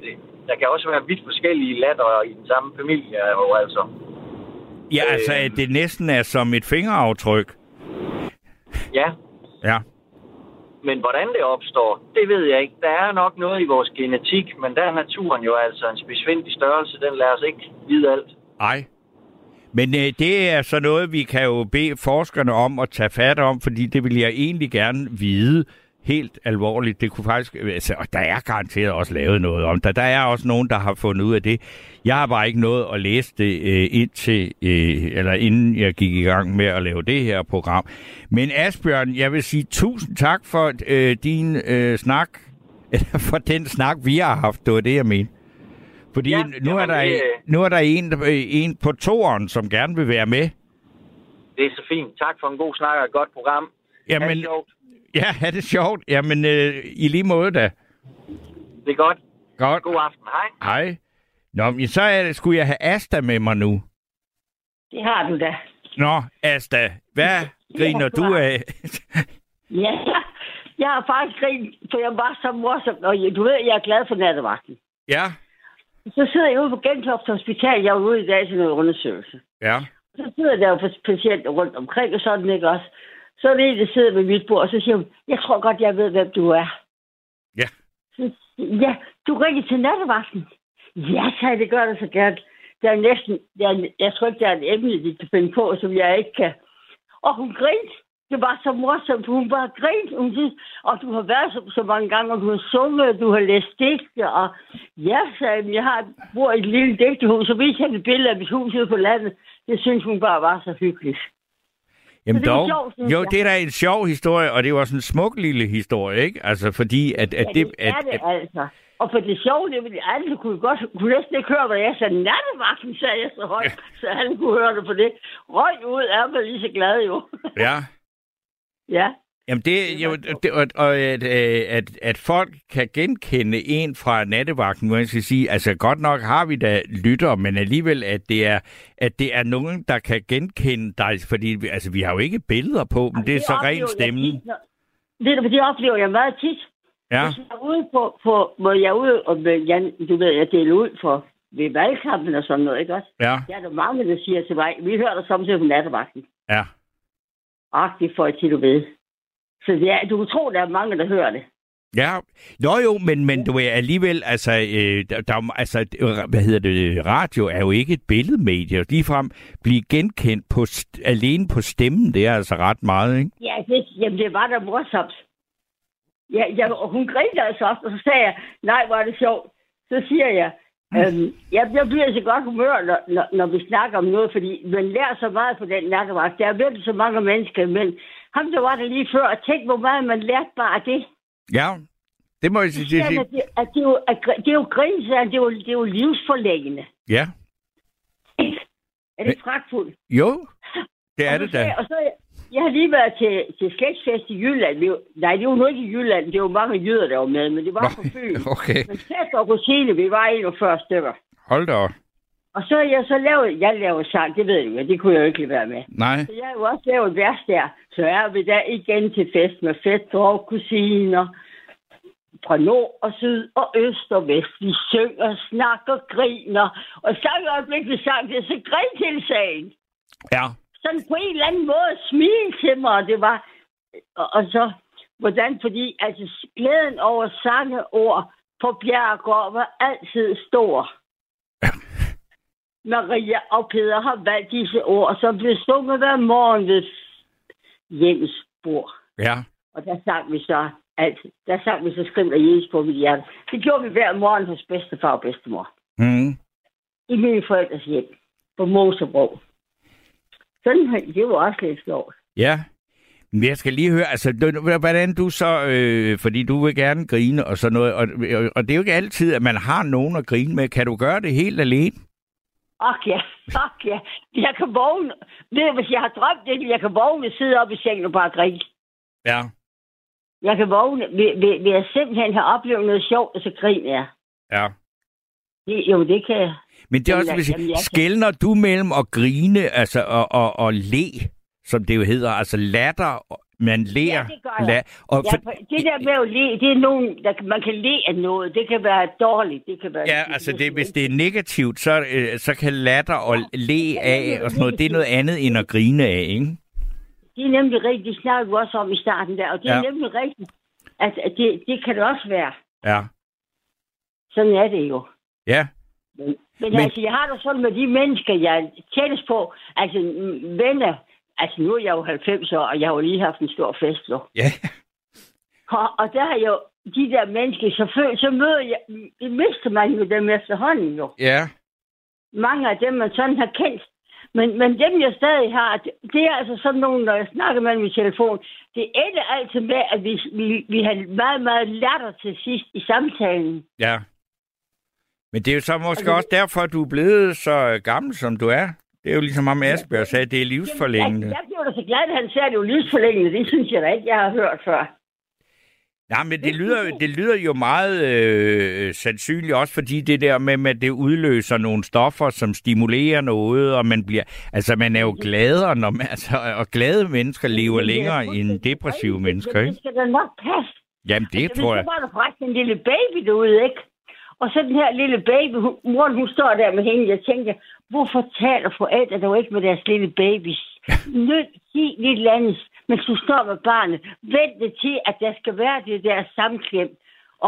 der kan også være vidt forskellige latter i den samme familie, og altså.
Ja, altså, at det næsten er som et fingeraftryk.
Ja,
Ja
men hvordan det opstår, det ved jeg ikke. Der er nok noget i vores genetik, men der er naturen jo altså en spidsvindig størrelse. Den lader os ikke vide alt.
Nej. Men øh, det er så noget, vi kan jo bede forskerne om at tage fat om, fordi det vil jeg egentlig gerne vide helt alvorligt. Det kunne faktisk, altså, og der er garanteret også lavet noget om det. Der er også nogen, der har fundet ud af det. Jeg har bare ikke nået at læse det øh, indtil, øh, eller inden jeg gik i gang med at lave det her program. Men Asbjørn, jeg vil sige tusind tak for øh, din øh, snak, eller for den snak, vi har haft. Det var det, jeg mente. Fordi
Ja,
nu, er der,
det-
nu er der en, øh, en på toeren, som gerne vil være med.
Det er så fint. Tak for en god snak og et godt program.
Jamen. Ja, er det sjovt? Jamen, øh, i lige måde da.
Det er godt.
Godt.
God aften. Hej.
Hej. Nå, men så er det, skulle jeg have Asta med mig nu.
Det har du da.
Nå, Asta, hvad griner du af?
Ja, jeg har faktisk grint, for jeg var så morsom, og du ved, jeg er glad for nattevagten.
ja,
Så sidder jeg ude på Gentofte Hospital, jeg var ude i dag til noget undersøgelse.
ja,
Så sidder der jo patienter rundt omkring og sådan, ikke også? Så er det en, der sidder ved mit bord, og så siger hun, jeg tror godt, jeg ved, hvem du er.
Ja.
Så, ja, du ringer til nattevagten. Ja, sagde det gør det så gerne. Der er næsten, der er, jeg tror ikke, der er et emne, de kan finde på, som jeg ikke kan. Og hun grinte. Det var så morsomt, hun bare grinte. Hun siger, og du har været så, så mange gange, og du har sunget, og du har læst digte, og ja, sagde jeg, jeg har, bor i et lille digtehus, så viser jeg et billede af mit hus ude på landet. Det synes hun bare var så hyggeligt.
Jamen
det er
dog.
synes
jo,
jeg.
det er da en sjov historie, og det var sådan en smuk lille historie, ikke? Altså, fordi at, at
Ja,
det...
er
at,
det
at,
altså. Og for det sjove, det ville alle kunne godt, kunne næsten ikke høre, hvad jeg sagde. Nattevagten sagde jeg så højt, så alle kunne høre det på det. Røg ud er man lige så glad jo.
ja.
ja.
Jamen det, jo, det og, og at, øh, at, at folk kan genkende en fra nattevagten, må jeg skal sige, altså godt nok har vi da lytter, men alligevel, at det er, at det er nogen, der kan genkende dig, fordi vi, altså, vi har jo ikke billeder på, men det er så ren
jeg
stemmen.
tit, når- Det, er- oplever jeg meget tit.
Ja,
Hvis jeg er ude på, på, hvor jeg er ude, og med, Jan, du ved, jeg deler ud for ved valgkampen og sådan noget, ikke også?
ja,
Der er der mange, der siger til mig, vi hører dig samtidig på nattevagten.
ja.
Og det får jeg til, du ved. Så er, du kan tro, der er mange, der hører det.
Ja, Nå jo, men, men du er alligevel, altså, øh, der, der, er altså, hvad hedder det, radio er jo ikke et billedmedie. Ligefrem blive genkendt på, alene på stemmen, det er altså ret meget, ikke?
Ja, det, jamen, det var da morsomt. Ja, ja, og hun grinte altså også, og så sagde jeg, nej, hvor er det sjovt. Så siger jeg, øhm, jeg, jeg bliver så godt humør, når, når, når vi snakker om noget, fordi man lærer så meget på den nattevagt. Der er virkelig så mange mennesker, men ham, der var der lige før, og tænk, hvor meget man lærte bare af det.
Ja, det må jeg sige. Det,
at det, at det, er jo, at, det er jo grin, sagde han, det er jo, det er jo livsforlæggende.
ja,
Er det fragtfuldt?
Jo, det er
og
det da.
Og så, jeg har lige været til, til slægtsfest i Jylland. Det var, nej, det var nu ikke i Jylland. Det var mange jyder, der var med, men det var på Fyn.
Okay,
Men fest og kusine, vi var 41 stykker.
hold da op.
Og så jeg så lavet, jeg laver sang, det ved du det kunne jeg jo ikke lade være med.
Nej,
Så jeg har jo også lavet vers der. Så er vi der igen til fest med fætter og kusiner. Fra nord og syd og øst og vest. Vi synger, snakker, griner. Og så i øjeblik, vi sang det, så grin til sagen.
ja.
Sådan på en eller anden måde smile til mig. Og det var... Og, og så... Hvordan? Fordi altså, glæden over sange ord på Bjergård var altid stor. Maria og Peter har valgt disse ord, som blev sunget hver morgen ved hjemmes bord.
Ja,
Og der sang vi så alt. Der sang vi så skrimt af Jesus på mit hjerte. Det gjorde vi hver morgen hos bedstefar og bedstemor.
mm.
I mine forældres hjem. På Mosebro. Sådan, det var også lidt sjovt.
ja. Men jeg skal lige høre, altså, hvordan du så, øh, fordi du vil gerne grine og sådan noget, og, og det er jo ikke altid, at man har nogen at grine med. Kan du gøre det helt alene?
Ok, ja, ok, ja. Jeg kan vågne. Ved du, hvis jeg har drømt det, jeg kan vågne, sidde op i sengen og bare grine.
Ja.
Jeg kan vågne, ved, ved, ved at simpelthen have oplevet noget sjovt, og så griner jeg.
Ja.
Det, jo, det kan jeg.
Men det er også, hvis
jeg
skældner du mellem at grine, altså, og, og, og le, som det jo hedder, altså latter, man ler.
Ja, det gør jeg.
La, og
Ja, for det der med at le, det er nogen, der, man kan le af noget. Det kan være dårligt. Det kan være...
Ja, altså det, hvis det er negativt, så, øh, så kan latter og le af og sådan noget, det er noget andet end at grine af, ikke?
Det er nemlig rigtigt. Det snakkede vi også om i starten der. Og det er
Ja.
nemlig rigtigt, at, at det, det kan det også være.
Ja.
Sådan er det jo.
Ja.
Men, men,
Men-
altså, jeg har det sådan med de mennesker, jeg er tættest på. Altså, venner. Altså, nu er jeg jo 90 år, og jeg har jo lige haft en stor fest, jo.
Ja.
Og, og der har jeg jo de der mennesker, så, fø- så møder jeg... Det mister man jo dem efterhånden, jo.
Ja.
mange af dem, man sådan har kendt. Men, men dem, jeg stadig har, det, det er altså sådan nogle, når jeg snakker med dem i telefon, det ender altid med, at vi, vi, vi har meget, meget latter til sidst i samtalen.
Ja. Men det er jo så måske
Altså,
også derfor, at du er blevet så gammel, som du er. Det er jo ligesom ham Asbjørn sagde, det er livsforlængende.
Jeg, jeg blev da så glad, at han sagde, at det var livsforlængende. Det synes jeg da ikke, jeg har hørt før.
Ja, men det lyder, det lyder jo meget øh, sandsynligt også, fordi det der med, at det udløser nogle stoffer, som stimulerer noget, og man bliver... Altså, man er jo gladere, når man, altså, og glade mennesker lever
er
længere end depressive mennesker,
Men
ikke?
Det skal da nok passe.
Jamen, det
Altså,
tror jeg.
Så var der forresten en lille baby derude, ikke? Og så den her lille baby, hun, moren, hun står der med hende. Jeg tænker, hvorfor taler forældre dog ikke med deres lille babys? Nødt sig lidt andet, mens du står med barnet. Vent det til, at der skal være det der samklem.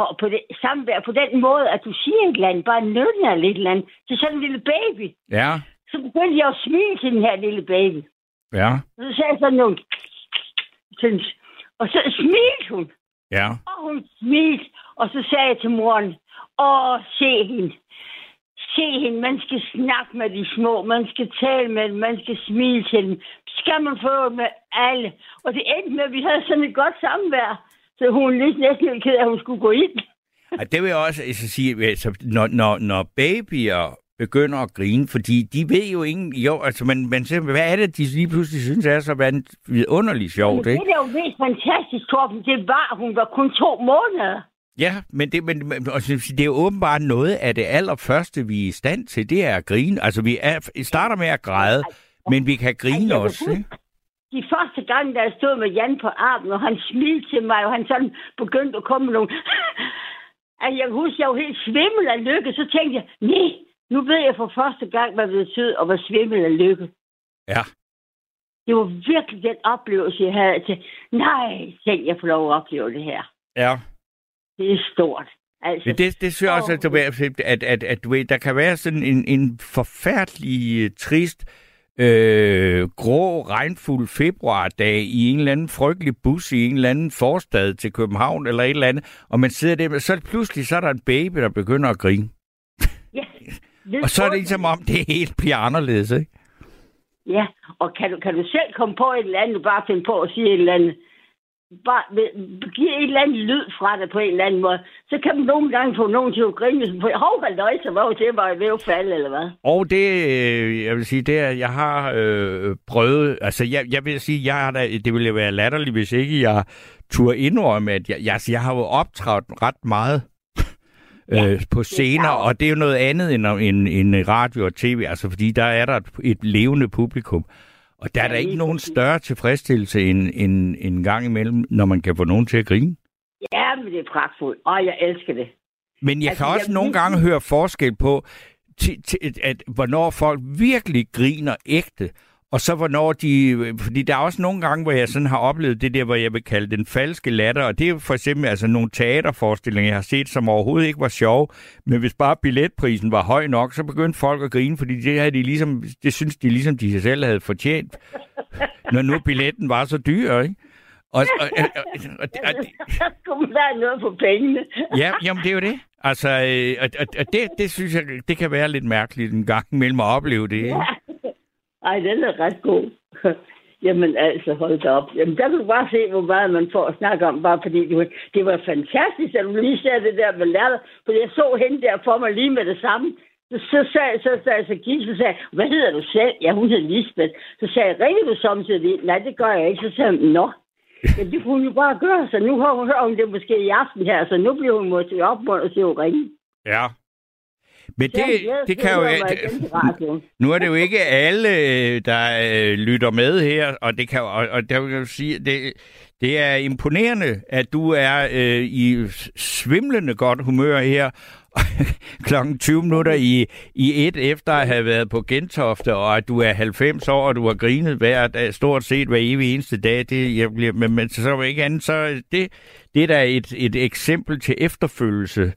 Og på det samvær, på den måde, at du siger et eller andet, bare nødner lidt eller andet, til sådan en lille baby.
Ja,
Så begyndte jeg at smile til den her lille baby.
ja,
Og så sagde jeg sådan nogle... Og så smilte hun.
ja.
Og hun smilte, og så sagde jeg til moren, åh, se hende. Se hende, man skal snakke med de små, man skal tale med dem, man skal smile til dem. Skal man få med alle. Og det endte med, at vi havde sådan et godt samvær. Så hun lidt næsten helt ked af, at hun skulle gå ind.
Og det vil jeg også altså, sige, altså, når, når, når babyer begynder at grine, fordi de ved jo ingen... Jo, altså, man, man siger, hvad er det, de lige pludselig synes er så vidunderligt
Men
sjovt,
det
ikke?
der er jo mest fantastisk, Torben, det var, hun var kun to måneder.
Ja, men det, men, men og det er jo åbenbart noget af det allerførste, vi er i stand til, det er at grine. Altså, vi er, starter med at græde, men vi kan grine
jeg
også, ikke?
de første gange, da jeg stod med Jan på armen, og han smilte til mig, og han sådan begyndte at komme med nogle... altså, jeg kan huske, jeg var helt svimmel af lykke. Så tænkte jeg, nej, nu ved jeg for første gang, hvad det betød at være svimmel af lykke.
Ja.
Det var virkelig den oplevelse, jeg havde til, nej, tænk, jeg får lov at opleve det her.
Ja.
Det er stort. Altså,
det, det synes jeg også, at, ved, at, at, at du ved, der kan være sådan en, en forfærdelig, øh, trist, øh, grå, regnfuld februardag i en eller anden frygtelig bus i en eller anden forstad til København eller et eller andet, og man sidder der, så pludselig så er der en baby, der begynder at grine.
ja,
Og så er det ligesom om, det helt bliver anderledes, ikke?
Ja, og kan du, kan du selv komme på et eller andet, bare finde på at sige et eller andet? Bare giver et eller andet lyd fra det på en eller anden måde, så kan man nogle gange få nogen til at grine, hov, halløj, så var det bare ved at falde, eller hvad?
Og det, øh, jeg vil sige, det er, jeg har øh, prøvet, altså jeg, jeg vil sige, jeg har da, det ville være latterligt, hvis ikke jeg turde indrømme, at jeg, jeg, altså, jeg har jo optrådt ret meget øh, på scener,
klart.
og det er jo noget andet end, end, end radio og tv, altså fordi der er der et, et levende publikum. Og der er
Ja,
der ikke nogen større tilfredsstillelse end, end, end en gang imellem, når man kan få nogen til at grine.
Ja, men det er pragtfuldt, og jeg elsker det.
Men jeg
Altså,
kan også
jeg
nogle gange høre forskel på, til, til, at, hvornår folk virkelig griner ægte, og så hvornår de... Fordi der er også nogle gange, hvor jeg sådan har oplevet det der, hvor jeg vil kalde den falske latter, og det er for eksempel altså nogle teaterforestillinger, jeg har set, som overhovedet ikke var sjove, men hvis bare billetprisen var høj nok, så begyndte folk at grine, fordi det, havde de ligesom, det synes de ligesom, de selv havde fortjent, når nu billetten var så dyr, ikke? Og, og, og, og, og,
Så skulle man være noget for pengene.
Ja, jamen det er jo det. Altså, øh, og, og, og det, det synes jeg, det kan være lidt mærkeligt en gang imellem at opleve det. Ikke?
Ej, den er ret god. Jamen altså, hold da op. Jamen, der kan du bare se, hvor meget man får at snakke om, bare fordi du, det var fantastisk, at du lige sagde det der med lærter, for jeg så hende der for mig lige med det samme. Så, så sagde så, så Gis, så sagde hvad hedder du selv? Ja, hun hedder Lisbeth. Så sagde jeg, ringer du samtidig? Nej, det gør jeg ikke. Så sagde hun, nå. Men det kunne hun jo bare gøre, så nu har hun hørt om det måske i aften her, så nu bliver hun måske opmuntret til at ringe.
Ja. Men det,
Ja,
det kan jo...
mig.
Nu er det jo ikke alle, øh, der øh, lytter med her, og det kan jo- og, og der vil jeg jo sige, det, det er imponerende, at du er øh, i svimlende godt humør her klokken 20 minutter i, i et efter at have været på Gentofte, og at du er 90 år, og du har grinet hver dag, stort set hver evig eneste dag. Det, jeg bliver, men, men så ikke andet, så det, det er da et, et eksempel til efterfølgelse.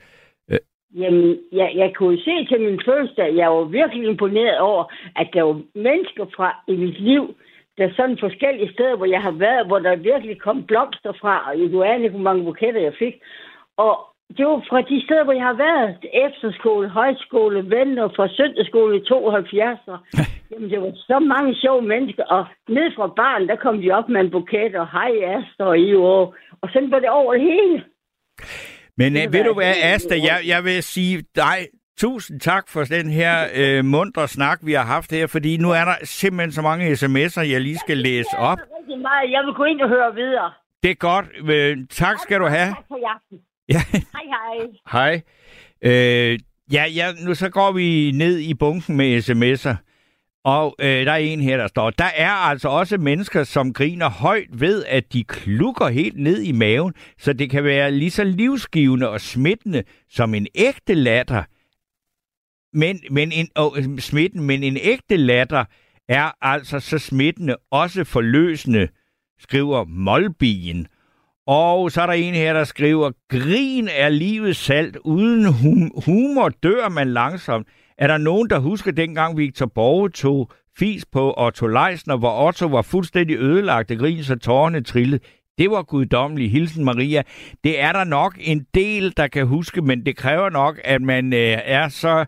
Jamen, jeg, jeg kunne se til min fødselsdag, jeg var virkelig imponeret over, at der var mennesker fra i mit liv, der er sådan forskellige steder, hvor jeg har været, hvor der virkelig kom blomster fra, og du aner ikke, hvor mange buketter jeg fik. Og det var fra de steder, hvor jeg har været. Efterskole, højskole, venner fra søndagsskole i 72. Og, jamen, det var så mange sjove mennesker. Og ned fra baren, der kom de op med en buket, og hej Aster og Ivo. Og sådan var det over det hele.
Men øh, ved du hvad, Asta, jeg, jeg vil sige dig tusind tak for den her øh, mundre snak, vi har haft her, fordi nu er der simpelthen så mange sms'er, jeg lige skal læse op.
Rigtig meget. Jeg vil gå ind og høre videre.
Det er godt. Øh, tak skal du have.
Tak for i aften.
Ja,
Hej, hej.
hej. Øh, ja, ja, nu så går vi ned i bunken med sms'er. Og øh, der er en her, der står, der er altså også mennesker, som griner højt ved, at de klukker helt ned i maven, så det kan være lige så livsgivende og smittende som en ægte latter. Men, men en, og, smitten, men en ægte latter er altså så smittende, også forløsende, skriver Molbien. Og så er der en her, der skriver, grin er livets salt. Uden hum- humor dør man langsomt. Er der nogen, der husker dengang Victor Borge tog fis på Otto Leisner, hvor Otto var fuldstændig ødelagt af grin, så tårerne trillede? Det var guddommelig. Hilsen Maria. Det er der nok en del, der kan huske, men det kræver nok, at man øh, er så,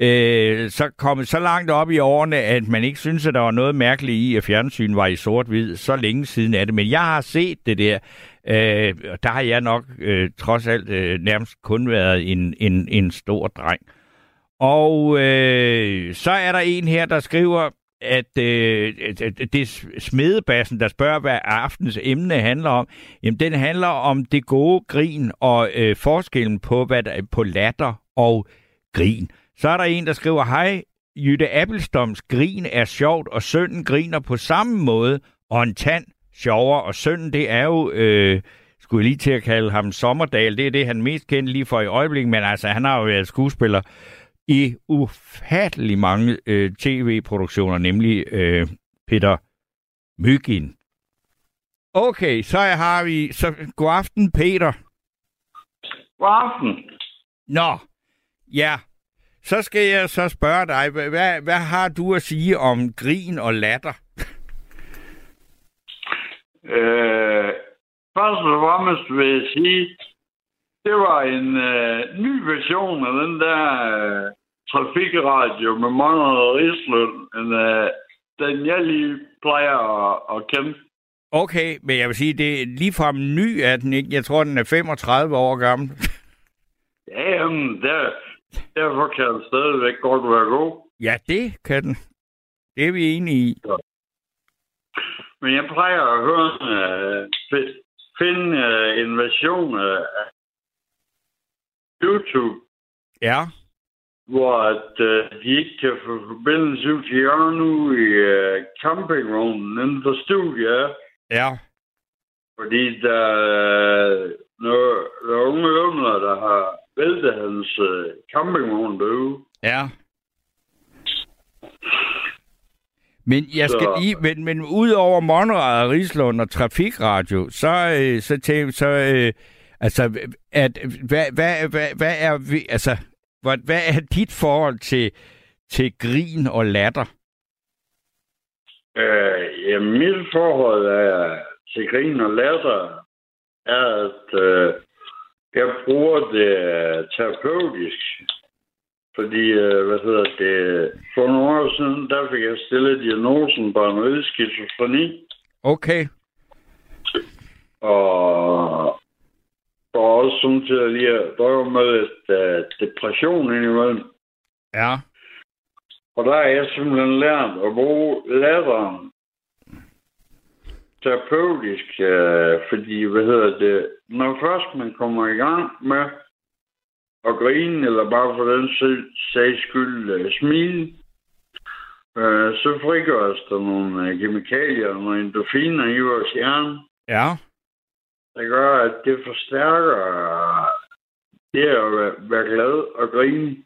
øh, så kommet så langt op i årene, at man ikke synes, at der var noget mærkeligt i, at fjernsyn var i sort-hvid. Så længe siden er det. Men jeg har set det der. Øh, og der har jeg nok øh, trods alt øh, nærmest kun været en, en, en stor dreng. Og øh, så er der en her, der skriver, at øh, det er smedebassen, der spørger, hvad aftens emne handler om. Jamen, den handler om det gode grin og øh, forskellen på, hvad der, på latter og grin. Så er der en, der skriver, hej, Jytte Appelstoms grin er sjovt, og sønnen griner på samme måde, og en tand sjovere, og sønnen, det er jo... Øh, skulle jeg lige til at kalde ham Sommerdal. Det er det, han mest kendt lige for i øjeblikket, men altså, han har jo været skuespiller i ufattelig mange øh, tv-produktioner, nemlig øh, Peter Mygin. Okay, så har vi... Så, god aften, Peter.
God aften.
Nå, ja. Så skal jeg så spørge dig, hvad, hvad, har du at sige om grin og latter?
Øh, først og fremmest vil jeg sige, det var en øh, ny version af den der øh, trafikradio med mange Rislund, end øh, den jeg lige plejer at, at kende.
Okay, men jeg vil sige, det er ligefrem ny er den ikke. Jeg tror, den er 35 år gammel.
Ja, jamen, der, derfor kan den stadigvæk godt være god.
ja, det kan den. Det er vi enige i.
Men jeg plejer at høre, uh, finde uh, en version af YouTube,
Ja,
hvor at, uh, de ikke kan få forbindelse ud til hjørnet nu i uh, campingvognen inden for studiet.
ja.
Fordi der er nogle, nogle unge ømler, der har væltet hans uh, campingvogn derude.
Ja. Men jeg skal
Så-
lige, men, men ud over Monrad, Rislund og Trafikradio, så, øh, så tænk, så, øh, altså, at, hvad, hvad, hvad, hvad er, vi, altså, hvad, hvad er dit forhold til, til grin og latter?
Øh, ja, mit forhold er, til grin og latter er, at øh, jeg bruger det øh, terapeutisk. Fordi, øh, hvad hedder det, for nogle år siden, der fik jeg stillet diagnosen paranoid skizofreni.
Okay.
Og og også samtidig lige at drøve med lidt øh, depression indimellem.
Ja.
Og der er jeg simpelthen lært at bruge latteren terapeutisk, øh, fordi, hvad hedder det, når først man kommer i gang med at grine, eller bare for den sags skyld øh, smile, øh, så frigøres der nogle øh, kemikalier, nogle endorfiner i vores hjerne,
Ja. Der
gør, at det forstærker det at være, glad og grine.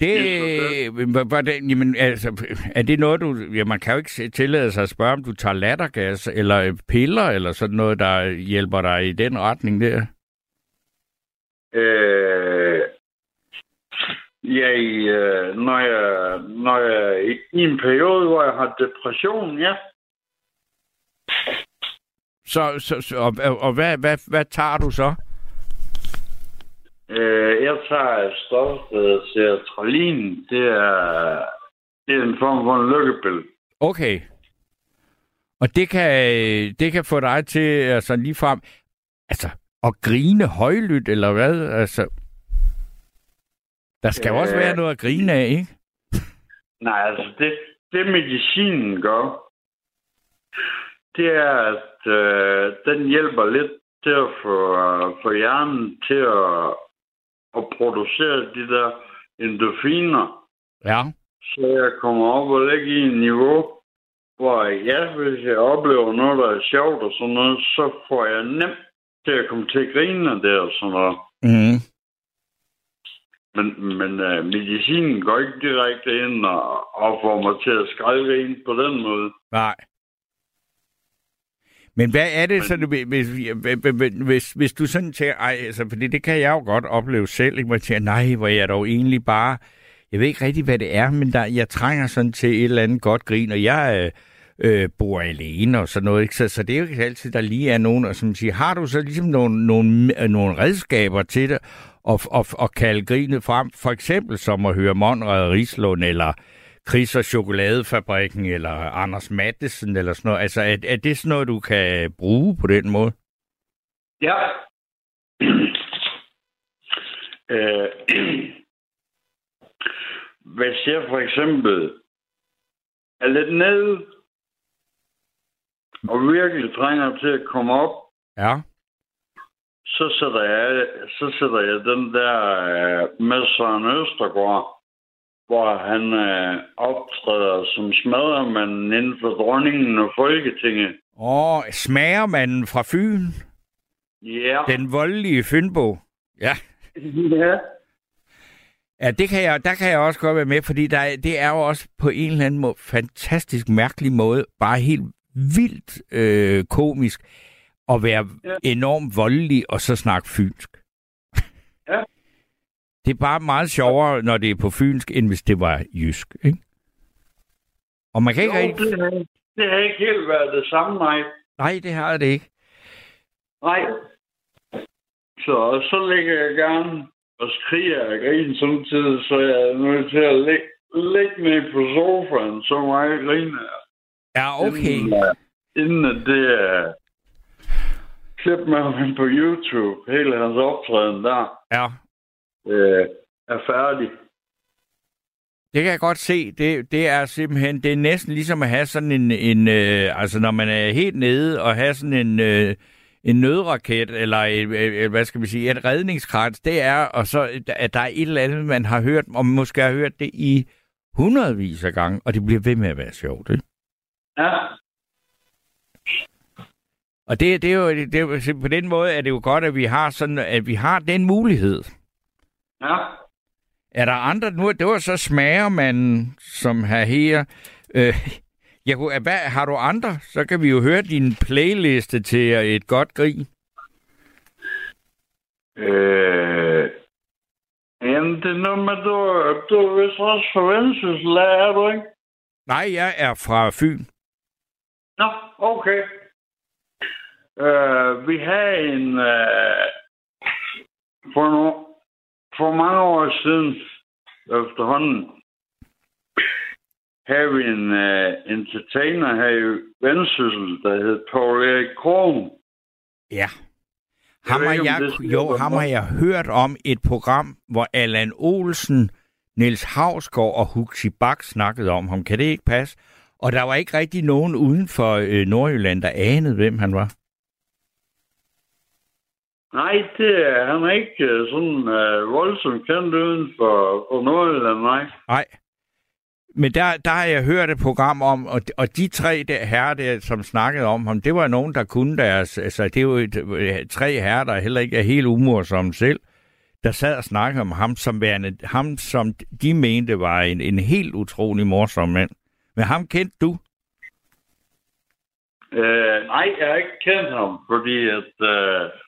Det, men hvordan, jamen, altså, er det noget, du... Ja, man kan jo ikke tillade sig at spørge, om du tager lattergas eller øh, piller, eller sådan noget, der hjælper dig i den retning der.
Øh, ja, i, øh, når jeg, når jeg i en periode, hvor jeg har depression, ja,
Så, så, så og, og, hvad, hvad, hvad tager du så?
øh, jeg tager et stof, der hedder sertralin. Det er, det er en form for en lykkepille.
Okay. Og det kan, det kan få dig til altså ligefrem altså, at grine højlydt, eller hvad? Altså, der skal jo også
Øh.
være noget at grine af, ikke?
Nej, altså det, det medicinen gør, det er, at øh, den hjælper lidt til at få, øh, få hjernen til at, at producere de der endorfiner,
Ja.
så jeg kommer op og ligge i et niveau, hvor ja, hvis jeg oplever noget, der er sjovt og sådan noget, så får jeg nemt til at komme til at grine af det og sådan noget.
Mm.
Men, men uh, medicinen går ikke direkte ind og, og får mig til at skraldgrine på den måde.
Nej. Men hvad er det, så hvis, hvis, hvis, du sådan tænker, ej, altså, fordi det kan jeg jo godt opleve selv, ikke? Jeg tænker, nej, hvor jeg dog egentlig bare, jeg ved ikke rigtig, hvad det er, men der, jeg trænger sådan til et eller andet godt grin, og jeg øh, øh, bor alene og sådan noget, ikke? Så, så det er jo ikke altid, der lige er nogen, og som siger, har du så ligesom nogle, nogle, nogle redskaber til det, og, og, og kalde grinet frem, for eksempel som at høre Monrad Rislund, eller Chris og Chokoladefabrikken, eller Anders Mattesen, eller sådan noget. Altså, er, er det sådan noget, du kan bruge på den måde?
Ja. øh, hvis jeg for eksempel er lidt nede, og virkelig trænger til at komme op,
Ja.
så sætter jeg, så sætter jeg den der øh, med Søren Østergaard, hvor han øh, optræder som smadremanden inden for dronningen og Folketinget.
Åh, smagermanden fra Fyn.
Ja.
Den voldelige Fynbo. Ja.
ja.
Ja, det kan jeg, der kan jeg også godt være med, fordi der, er- det er jo også på en eller anden måde, fantastisk mærkelig måde, bare helt vildt øh, komisk, at være
ja.
enormt voldelig og så snakke fynsk.
Ja.
Det er bare meget sjovere, når det er på fynsk, end hvis det var jysk, ikke? Og man kan ikke
Jo,
rigtig...
det, har, det har ikke helt været det samme, nej.
Nej, det har det ikke.
Nej. Så, så ligger jeg gerne og skriger af grin samtidig, så jeg er nødt til at ligge, ligge ned på sofaen, så meget griner jeg.
Ja, okay.
Inden, øh, inden det er klip med ham på YouTube, hele hans optræden der,
Ja,
øh, er færdig.
det kan jeg godt se. Det, det er simpelthen, det er næsten ligesom at have sådan en, en øh, altså når man er helt nede og have sådan en, øh, en nødraket, eller et, et, hvad skal vi sige, et redningskrans, det er, og så at der er et eller andet, man har hørt, og man måske har hørt det i hundredvis af gange, og det bliver ved med at være sjovt, ikke?
Ja,
Og det, det, er jo, det er jo, på den måde er det jo godt, at vi har sådan, at vi har den mulighed.
Ja.
Er der andre nu? Det var så smagermanden, som har her. Øh, jeg kunne, hvad, har du andre? Så kan vi jo høre din playliste til et godt grin.
Øh, jamen, noget med, du, du er vist også forventelseslærer, er du ikke?
Nej, jeg er fra Fyn.
Nå, okay. Øh, vi havde en... Øh, for, no, for mange år siden efterhånden havde vi en uh, entertainer her i Vendsyssel, der hed Paul Erik Krohn.
Ja. Ham har jeg, jo, ham har jeg hørt om et program, hvor Allan Olsen, Niels Havsgaard og Huxi Bak snakkede om ham. Kan det ikke passe? Og der var ikke rigtig nogen uden for øh, Nordjylland, der anede, hvem han var.
Nej, det er han er ikke øh, sådan uh, voldsomt kendt uden for, for Nordjylland, nej.
Nej. Men der, der har jeg hørt et program om, og, og de tre der herrer, der, som snakkede om ham, det var nogen, der kunne deres... Altså, det er jo et, øh, tre herrer, der heller ikke er helt umorsomme selv, der sad og snakkede om ham som værende, ham som de mente var en, en helt utrolig morsom mand. Men ham kendte du?
Uh, nej, jeg har ikke kendt ham, fordi at... Uh,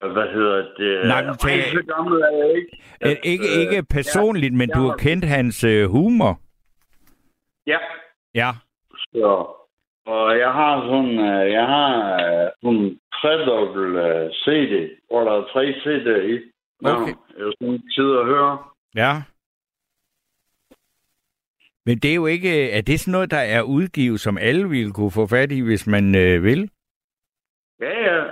hvad hedder det?
Nej, men tag-
så gammel er jeg ikke.
Øh, ikke,
øh,
ikke personligt, men
jeg
du
har-
kendt hans øh, humor.
Ja,
Ja.
så... Og jeg har sådan, uh, jeg har uh, sådan uh, CD, hvor der er tre CD'er i.
Okay.
Jeg er sådan tid at høre.
Ja. Men det er jo ikke... Er det sådan noget, der er udgivet, som alle ville kunne få fat i, hvis man øh, vil?
Ja, ja.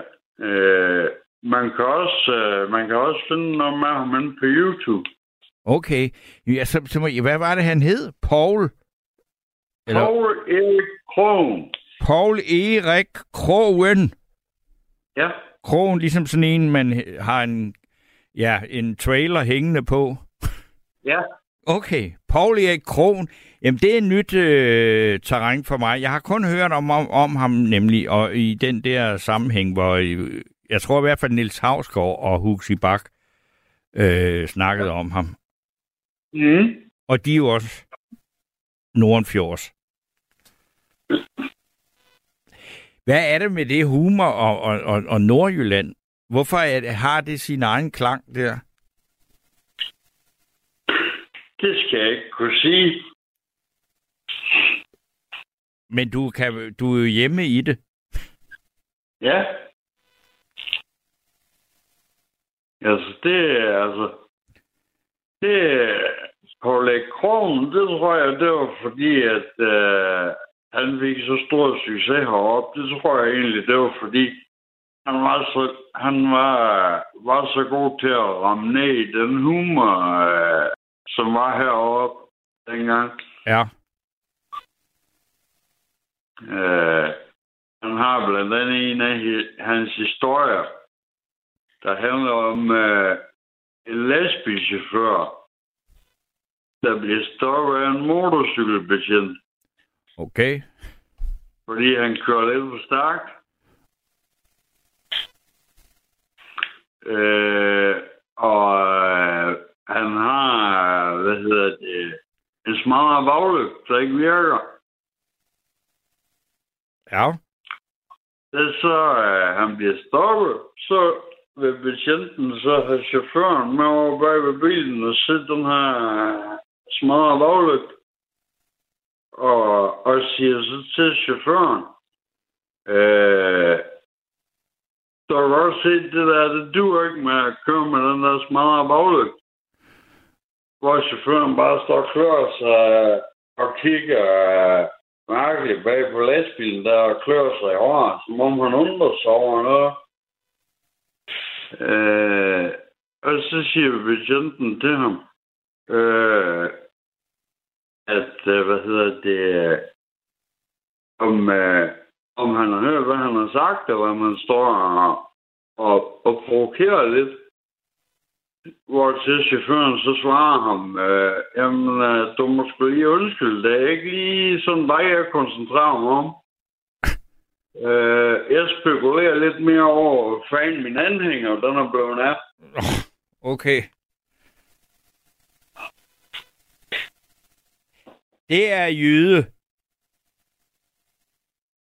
Man kan også, uh, man kan også finde noget med ham inde på YouTube.
Okay. Ja, så, så må, hvad var det, han hed? Paul? Eller
Paul Erik Krohn.
Paul Erik Krogen.
Ja,
Krogen, ligesom sådan en, man har en, ja, en trailer hængende på.
ja.
Okay, Paul Erik Krogen. Jamen, det er nyt øh, terræn for mig. Jeg har kun hørt om, om, om ham nemlig, og i den der sammenhæng, hvor øh, jeg tror i hvert fald Nils Havsgaard og Huxi Bak øh, snakkede om ham.
Mm.
Og de er jo også Nordenfjords. Hvad er det med det humor og, og, og, og Nordjylland? Hvorfor er det, har det sin egen klang der?
Det skal jeg ikke kunne sige.
Men du, kan, du er jo hjemme i det.
Ja. Altså, det er altså... Det Læk Krogen, det tror jeg, det var fordi, at øh, han fik så stor succes heroppe. Det tror jeg egentlig, det var fordi, han var så, han var, var så god til at ramme ned i den humor, øh, som var heroppe dengang.
Ja.
Øh, han har blandt andet en af hans historier, der handler om øh, en lastbilchauffør, der bliver stoppet af en motorcykelbetjent,
Okay.
fordi han kører lidt for stærkt. Øh, og øh, han har, hvad hedder det, en smadret baglygte, der ikke virker.
Ja.
Da så øh, han bliver stoppet, så ved betjenten så have chaufføren med over bag ved bilen og set den her smadret smadrede. Og, og siger så til chaufføren, øh, så har du også set det der, det duer ikke med at køre med den der smadret baglygt. Hvor chaufføren bare står klør sig og kigger øh, mærkeligt bag på lastbilen, der og klør sig i håret, som om han undrer sig over noget. Øh, og så siger betjenten til ham, øh, at, øh, hvad hedder det, om, øh, om han har hørt, hvad han har sagt, og hvad man står og, og, og provokerer lidt. Hvor til chaufføren så svarer ham, øh, jamen, øh, du må sgu lige undskylde, det er ikke lige sådan dig, jeg koncentrerer mig om. Øh, jeg spekulerer lidt mere over, hvad fanden min anhænger, den er blevet af.
Okay. Det er jyde.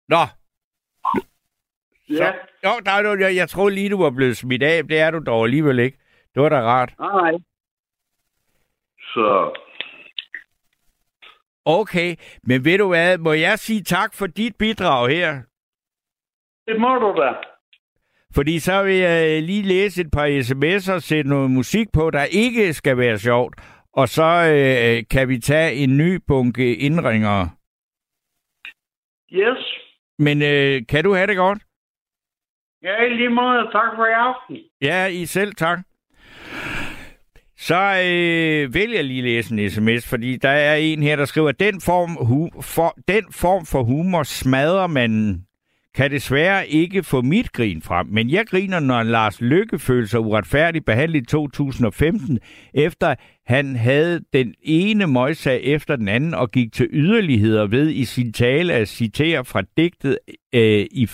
Nå.
Ja,
Jo, der er du, jeg, jeg troede lige, du var blevet smidt af. Det er du dog alligevel ikke. Det var da rart.
nej. Så,
Okay, men ved du hvad, må jeg sige tak for dit bidrag her?
Det må du da.
Fordi så vil jeg lige læse et par sms'er og sætte noget musik på, der ikke skal være sjovt. Og så øh, kan vi tage en ny bunke indringere.
Yes.
Men øh, kan du have det godt?
Ja, i lige måde. Tak for i aften.
Ja, I selv tak. Så øh, vil jeg lige læse en sms, fordi der er en her, der skriver, den form, hu- for, den form for humor smadrer man kan desværre ikke få mit grin frem, men jeg griner, når Lars Lykke følte sig uretfærdigt behandlet i 2015, efter han havde den ene møjsag efter den anden og gik til yderligheder ved i sin tale at citere fra digtet øh, i,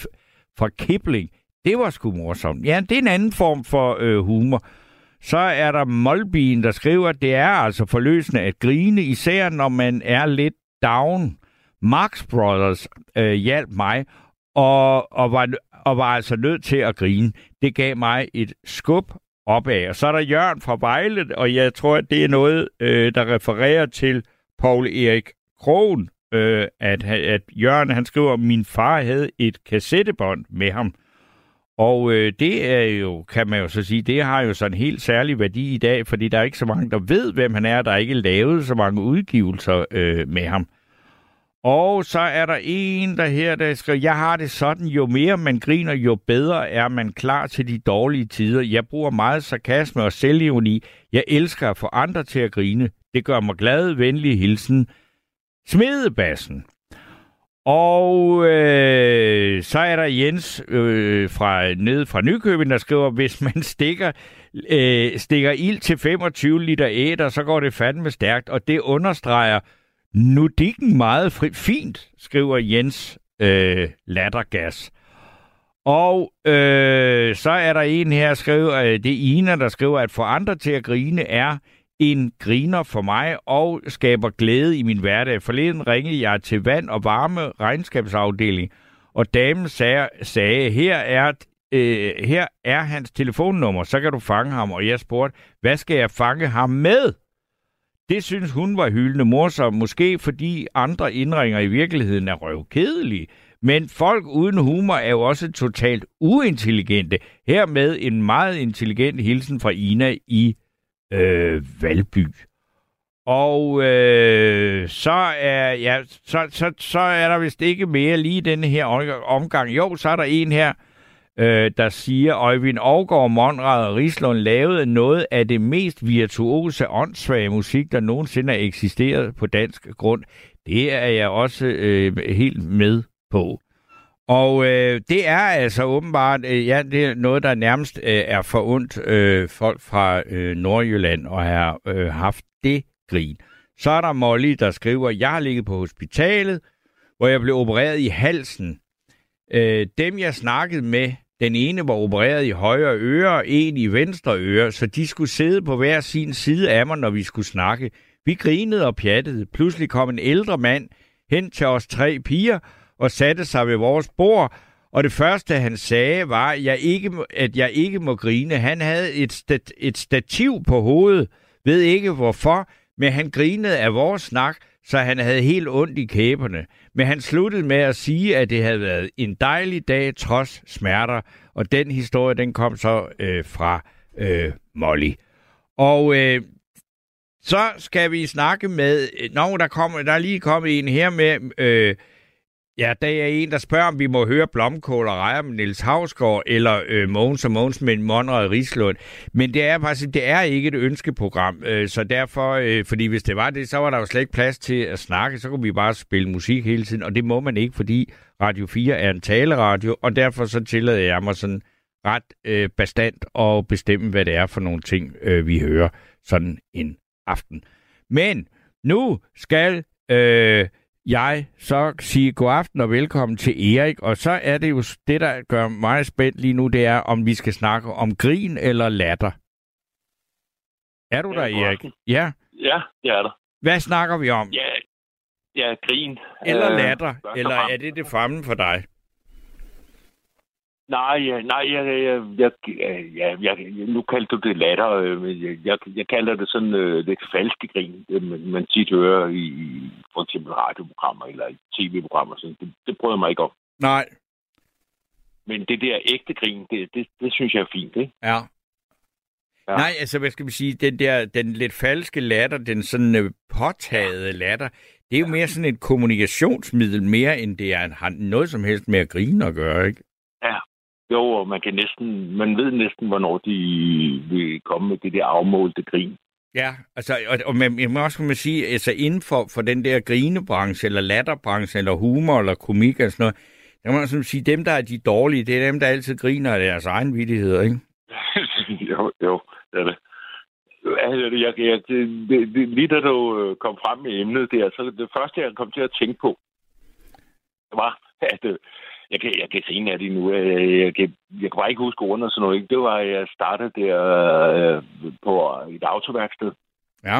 fra Kipling. Det var sgu morsomt. Ja, det er en anden form for øh, humor. Så er der Molbien, der skriver, at det er altså forløsende at grine, især når man er lidt down. Marx Brothers øh, hjalp mig, og, og, var, og var altså nødt til at grine. Det gav mig et skub opad. Og så er der Jørgen fra Vejle, og jeg tror, at det er noget, øh, der refererer til Paul Erik Krohn, øh, at, at Jørgen han skriver, at min far havde et kassettebånd med ham. Og øh, det er jo, kan man jo så sige, det har jo sådan en helt særlig værdi i dag, fordi der er ikke så mange, der ved, hvem han er. Der er ikke lavet så mange udgivelser øh, med ham. Og så er der en, der her, der skriver, jeg har det sådan, jo mere man griner, jo bedre er man klar til de dårlige tider. Jeg bruger meget sarkasme og selvironi. Jeg elsker at få andre til at grine. Det gør mig glad, venlig hilsen. Smedebassen. Og øh, så er der Jens øh, fra nede fra Nykøbing, der skriver, hvis man stikker, øh, stikker ild til 25 liter æder, så går det fandme stærkt, og det understreger nudikken meget fri, fint, skriver Jens øh, Lattergas. Og øh, så er der en her, skriver, øh, det er Ina, der skriver, at for andre til at grine er en griner for mig og skaber glæde i min hverdag. Forleden ringede jeg til vand- og varme regnskabsafdeling, og damen sagde, sagde her, er, øh, her er hans telefonnummer, så kan du fange ham. Og jeg spurgte, hvad skal jeg fange ham med? Det synes hun var hyldende morsom, måske fordi andre indringer i virkeligheden er røvkedelige. Men folk uden humor er jo også totalt uintelligente. Hermed en meget intelligent hilsen fra Ina i øh, Valby. Og øh, så, er, ja, så, så, så er der vist ikke mere lige den her omgang. Jo, så er der en her, øh, der siger, Øjvind Aargaard, Monrad og Rislund lavede noget af det mest virtuose, åndssvage musik, der nogensinde har eksisteret på dansk grund. Det er jeg også øh, helt med på. Og øh, det er altså åbenbart, øh, ja, det er noget, der nærmest øh, er forundt øh, folk fra øh, Nordjylland og har øh, haft det grin. Så er der Molly, der skriver, jeg har ligget på hospitalet, hvor jeg blev opereret i halsen. Øh, dem, jeg snakkede med, den ene var opereret i højre øre, og en i venstre øre, så de skulle sidde på hver sin side af mig, når vi skulle snakke. Vi grinede og pjattede. Pludselig kom en ældre mand hen til os tre piger, og satte sig ved vores bord, og det første, han sagde, var, at jeg ikke, må- at jeg ikke må grine. Han havde et, stat, et stativ på hovedet, ved ikke hvorfor, men han grinede af vores snak, så han havde helt ondt i kæberne. Men han sluttede med at sige, at det havde været en dejlig dag trods smerter, og den historie, den kom så øh, fra øh, Molly. Og øh, så skal vi snakke med... Øh, nå, der, kommer, der er lige kommet en her med... Øh, Ja, der er en, der spørger, om vi må høre Blomkål og Rejer med Niels Havsgaard, eller øh, Mogens og Mogens med Monrad Rislund. Men det er faktisk, det er ikke et ønskeprogram, øh, så derfor, øh, fordi hvis det var det, så var der jo slet ikke plads til at snakke, så kunne vi bare spille musik hele tiden, og det må man ikke, fordi Radio 4 er en taleradio, og derfor så tillader jeg mig sådan ret øh, bestandt at bestemme, hvad det er for nogle ting, øh, vi hører sådan en aften. Men nu skal øh, jeg så sige god aften og velkommen til Erik. Og så er det jo det, der gør mig spændt lige nu, det er, om vi skal snakke om grin eller latter. Er du
Ja,
der, Erik?
aften.
Ja.
Ja, det er der.
Hvad snakker vi om?
Ja, ja grin.
Eller
Øh,
latter?
og
Eller er det det fremme for dig?
Nej, ja, nej, jeg, jeg, jeg, jeg, jeg, nu kaldte du det latter, øh, men jeg, jeg, jeg kalder det sådan øh, lidt falske grin, det man, man tit hører i, for eksempel radioprogrammer eller i tv-programmer. Sådan. Det, det jeg mig ikke om.
Nej.
Men det der ægte grin, det, det, det synes jeg er fint, ikke?
Ja.
Ja.
Nej, altså hvad skal vi sige, den der, den lidt falske latter, den sådan øh, påtagede latter, det er jo mere sådan et kommunikationsmiddel, mere end det er, har noget som helst med at grine at gøre, ikke?
Jo, og man kan næsten, man ved næsten, hvornår de vil komme med det der afmålte grin.
Ja, altså, og, og man, jeg må også man sige, altså inden for, for den der grinebranche, eller latterbranche, eller humor, eller komik, og sådan noget, der må man sådan sige, dem, der er de dårlige, det er dem, der altid griner af deres egen vittigheder, ikke?
jo, jo, det er det. Altså, jeg, jeg, det, det, det, lige da du øh, kom frem med emnet der, så det første, jeg kom til at tænke på, var, at øh, jeg kan, jeg kan se en af det nu. øh, Jeg kan, jeg kan bare ikke huske ordene og sådan noget. Ikke? Det var, jeg startede der øh, på et autoværksted.
Ja.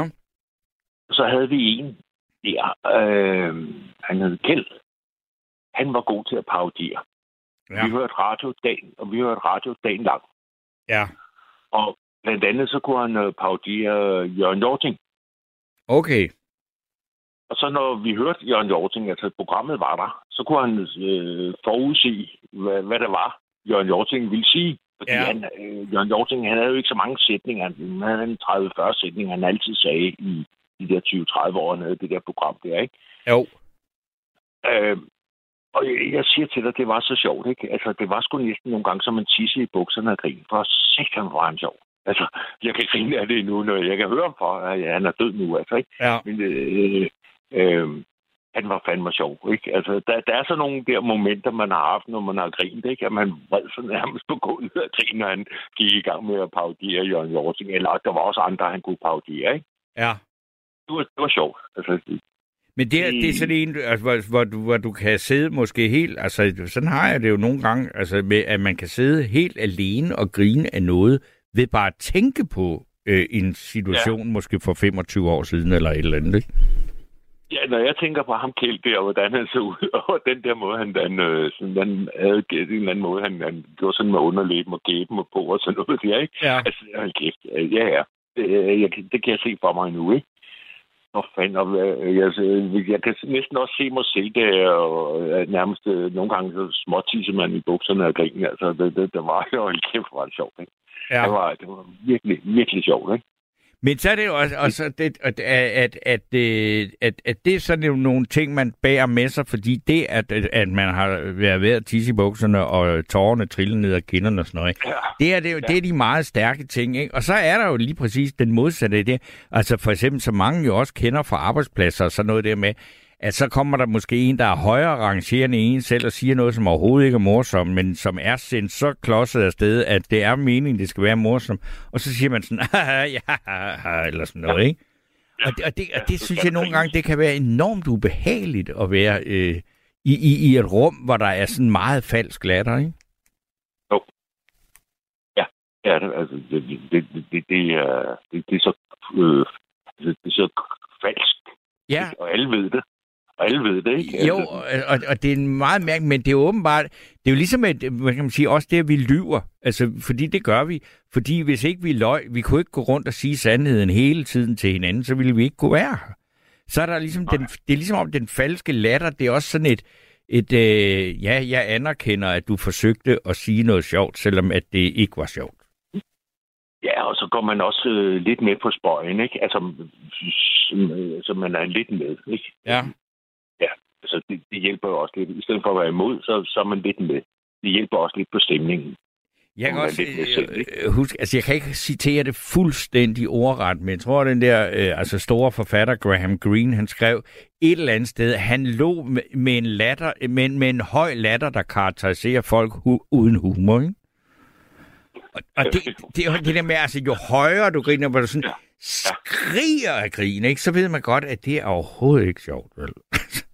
Så havde vi en der, øh, han hed Kjeld. Han var god til at parodiere.
Ja.
Vi hørte radio dagen, og vi hørte radio dagen lang.
Ja.
Og blandt andet så kunne han øh, parodiere Jørgen Jorting.
Okay.
Og så når vi hørte Jørgen Jorting, altså programmet var der, så kunne han øh, forudsige, hvad, hvad det var, Jørgen Jorting ville sige. Fordi
Ja.
han, øh, Jørgen Jorting, han havde jo ikke så mange sætninger. Han havde en 30-40 sætninger, han altid sagde i de der 20-30 år, han havde det der program der, ikke?
Jo.
Øh, og jeg, jeg siger til dig, det var så sjovt, ikke? Altså, det var sgu næsten nogle gange, som man tisse i bukserne og grin. For sikkert var han sjov. Altså, jeg kan grine af det endnu, når jeg kan høre ham for, at ja, han er død nu, altså, ikke?
Ja.
Men øh, øh, han var fandme sjov, ikke? Altså, der, der er så nogle der momenter, man har haft, når man har grint, ikke? At man vred så nærmest på gulvet og grine, når han gik i gang med at parodiere Jørgen Jorting. Eller der var også andre, han kunne parodiere, ikke?
Ja.
Det var, det var sjovt. Altså,
Men det, er- det er sådan en, altså, hvor, hvor, du, hvor du kan sidde måske helt, altså sådan har jeg det jo nogle gange, altså med, at man kan sidde helt alene og grine af noget, ved bare at tænke på øh, en situation, ja. måske for 25 år siden, eller et eller andet, ikke?
Ja, når jeg tænker på ham Kjeld der, hvordan han så ud, og den der måde, han, han, øh, sådan, han havde en eller anden måde, han, han gjorde sådan med underlæben og gæben og på og sådan noget der, ikke?
Ja.
Altså, hold kæft, ja, ja. Det, øh, jeg, kan- det kan jeg se for mig nu, ikke? Hvor fanden, og, øh, jeg, øh, jeg kan næsten også se mig selv der, og nærmest nogle gange så småtisse man i bukserne og griner, altså, det, det, det var jo hold kæft, var det sjovt, ikke?
Ja.
Det, var, det var virkelig, virkelig sjovt, ikke?
Men så er det jo også, også det, at, at, at, øh, at, at det er sådan nogle ting, man bærer med sig, fordi det, at, at man har været ved at tisse i bukserne, og tårerne triller ned ad kinderne og sådan noget?
Ja.
Det er, det, er det er de meget stærke ting, ikke? Og så er der jo lige præcis den modsatte af det. Altså for eksempel, som mange jo også kender fra arbejdspladser og sådan noget der med, at så kommer der måske en, der er højere rangerende en selv og siger noget, som overhovedet ikke er morsomt, men som er sendt så klodset afsted, at det er meningen, det skal være morsomt. Og så siger man sådan, ja, eller sådan noget, ikke? Og det, og det, og det synes jeg nogle gange, det kan være enormt ubehageligt at være øh, i, i, i et rum, hvor der er sådan meget falsk latter, ikke?
Ja, det, altså, det, det, det, det, det, er, det, det er så, øh, det, det er så falsk,
Ja,
og alle ved det. Og alle ved det, ikke?
Jo, og, og, det er en meget mærkeligt, men det er åbenbart, det er jo ligesom, at, hvad kan man sige, også det, at vi lyver. Altså, fordi det gør vi. Fordi hvis ikke vi løg, vi kunne ikke gå rundt og sige sandheden hele tiden til hinanden, så ville vi ikke kunne være her. Så er der ligesom, den, det er ligesom om den falske latter, det er også sådan et, et øh, ja, jeg anerkender, at du forsøgte at sige noget sjovt, selvom at det ikke var sjovt.
Ja, og så går man også øh, lidt med på spøjen, ikke? Altså, så, så man er lidt med, ikke?
Ja.
Så altså, det, det hjælper jo også lidt. I stedet for at være imod, så, så er man lidt med. Det hjælper også lidt på stemningen.
Jeg kan også
selv,
øh, huske, altså jeg kan ikke citere det fuldstændig ordret, men jeg tror, den der øh, altså store forfatter Graham Greene, han skrev et eller andet sted, han lå med, med en latter, med, med en høj latter, der karakteriserer folk hu- uden humor, ikke? Og, og det, det er jo det der med, altså jo højere du griner, hvor du sådan
Ja.
skriger af grin, ikke? så ved man godt, at det er overhovedet ikke sjovt, vel?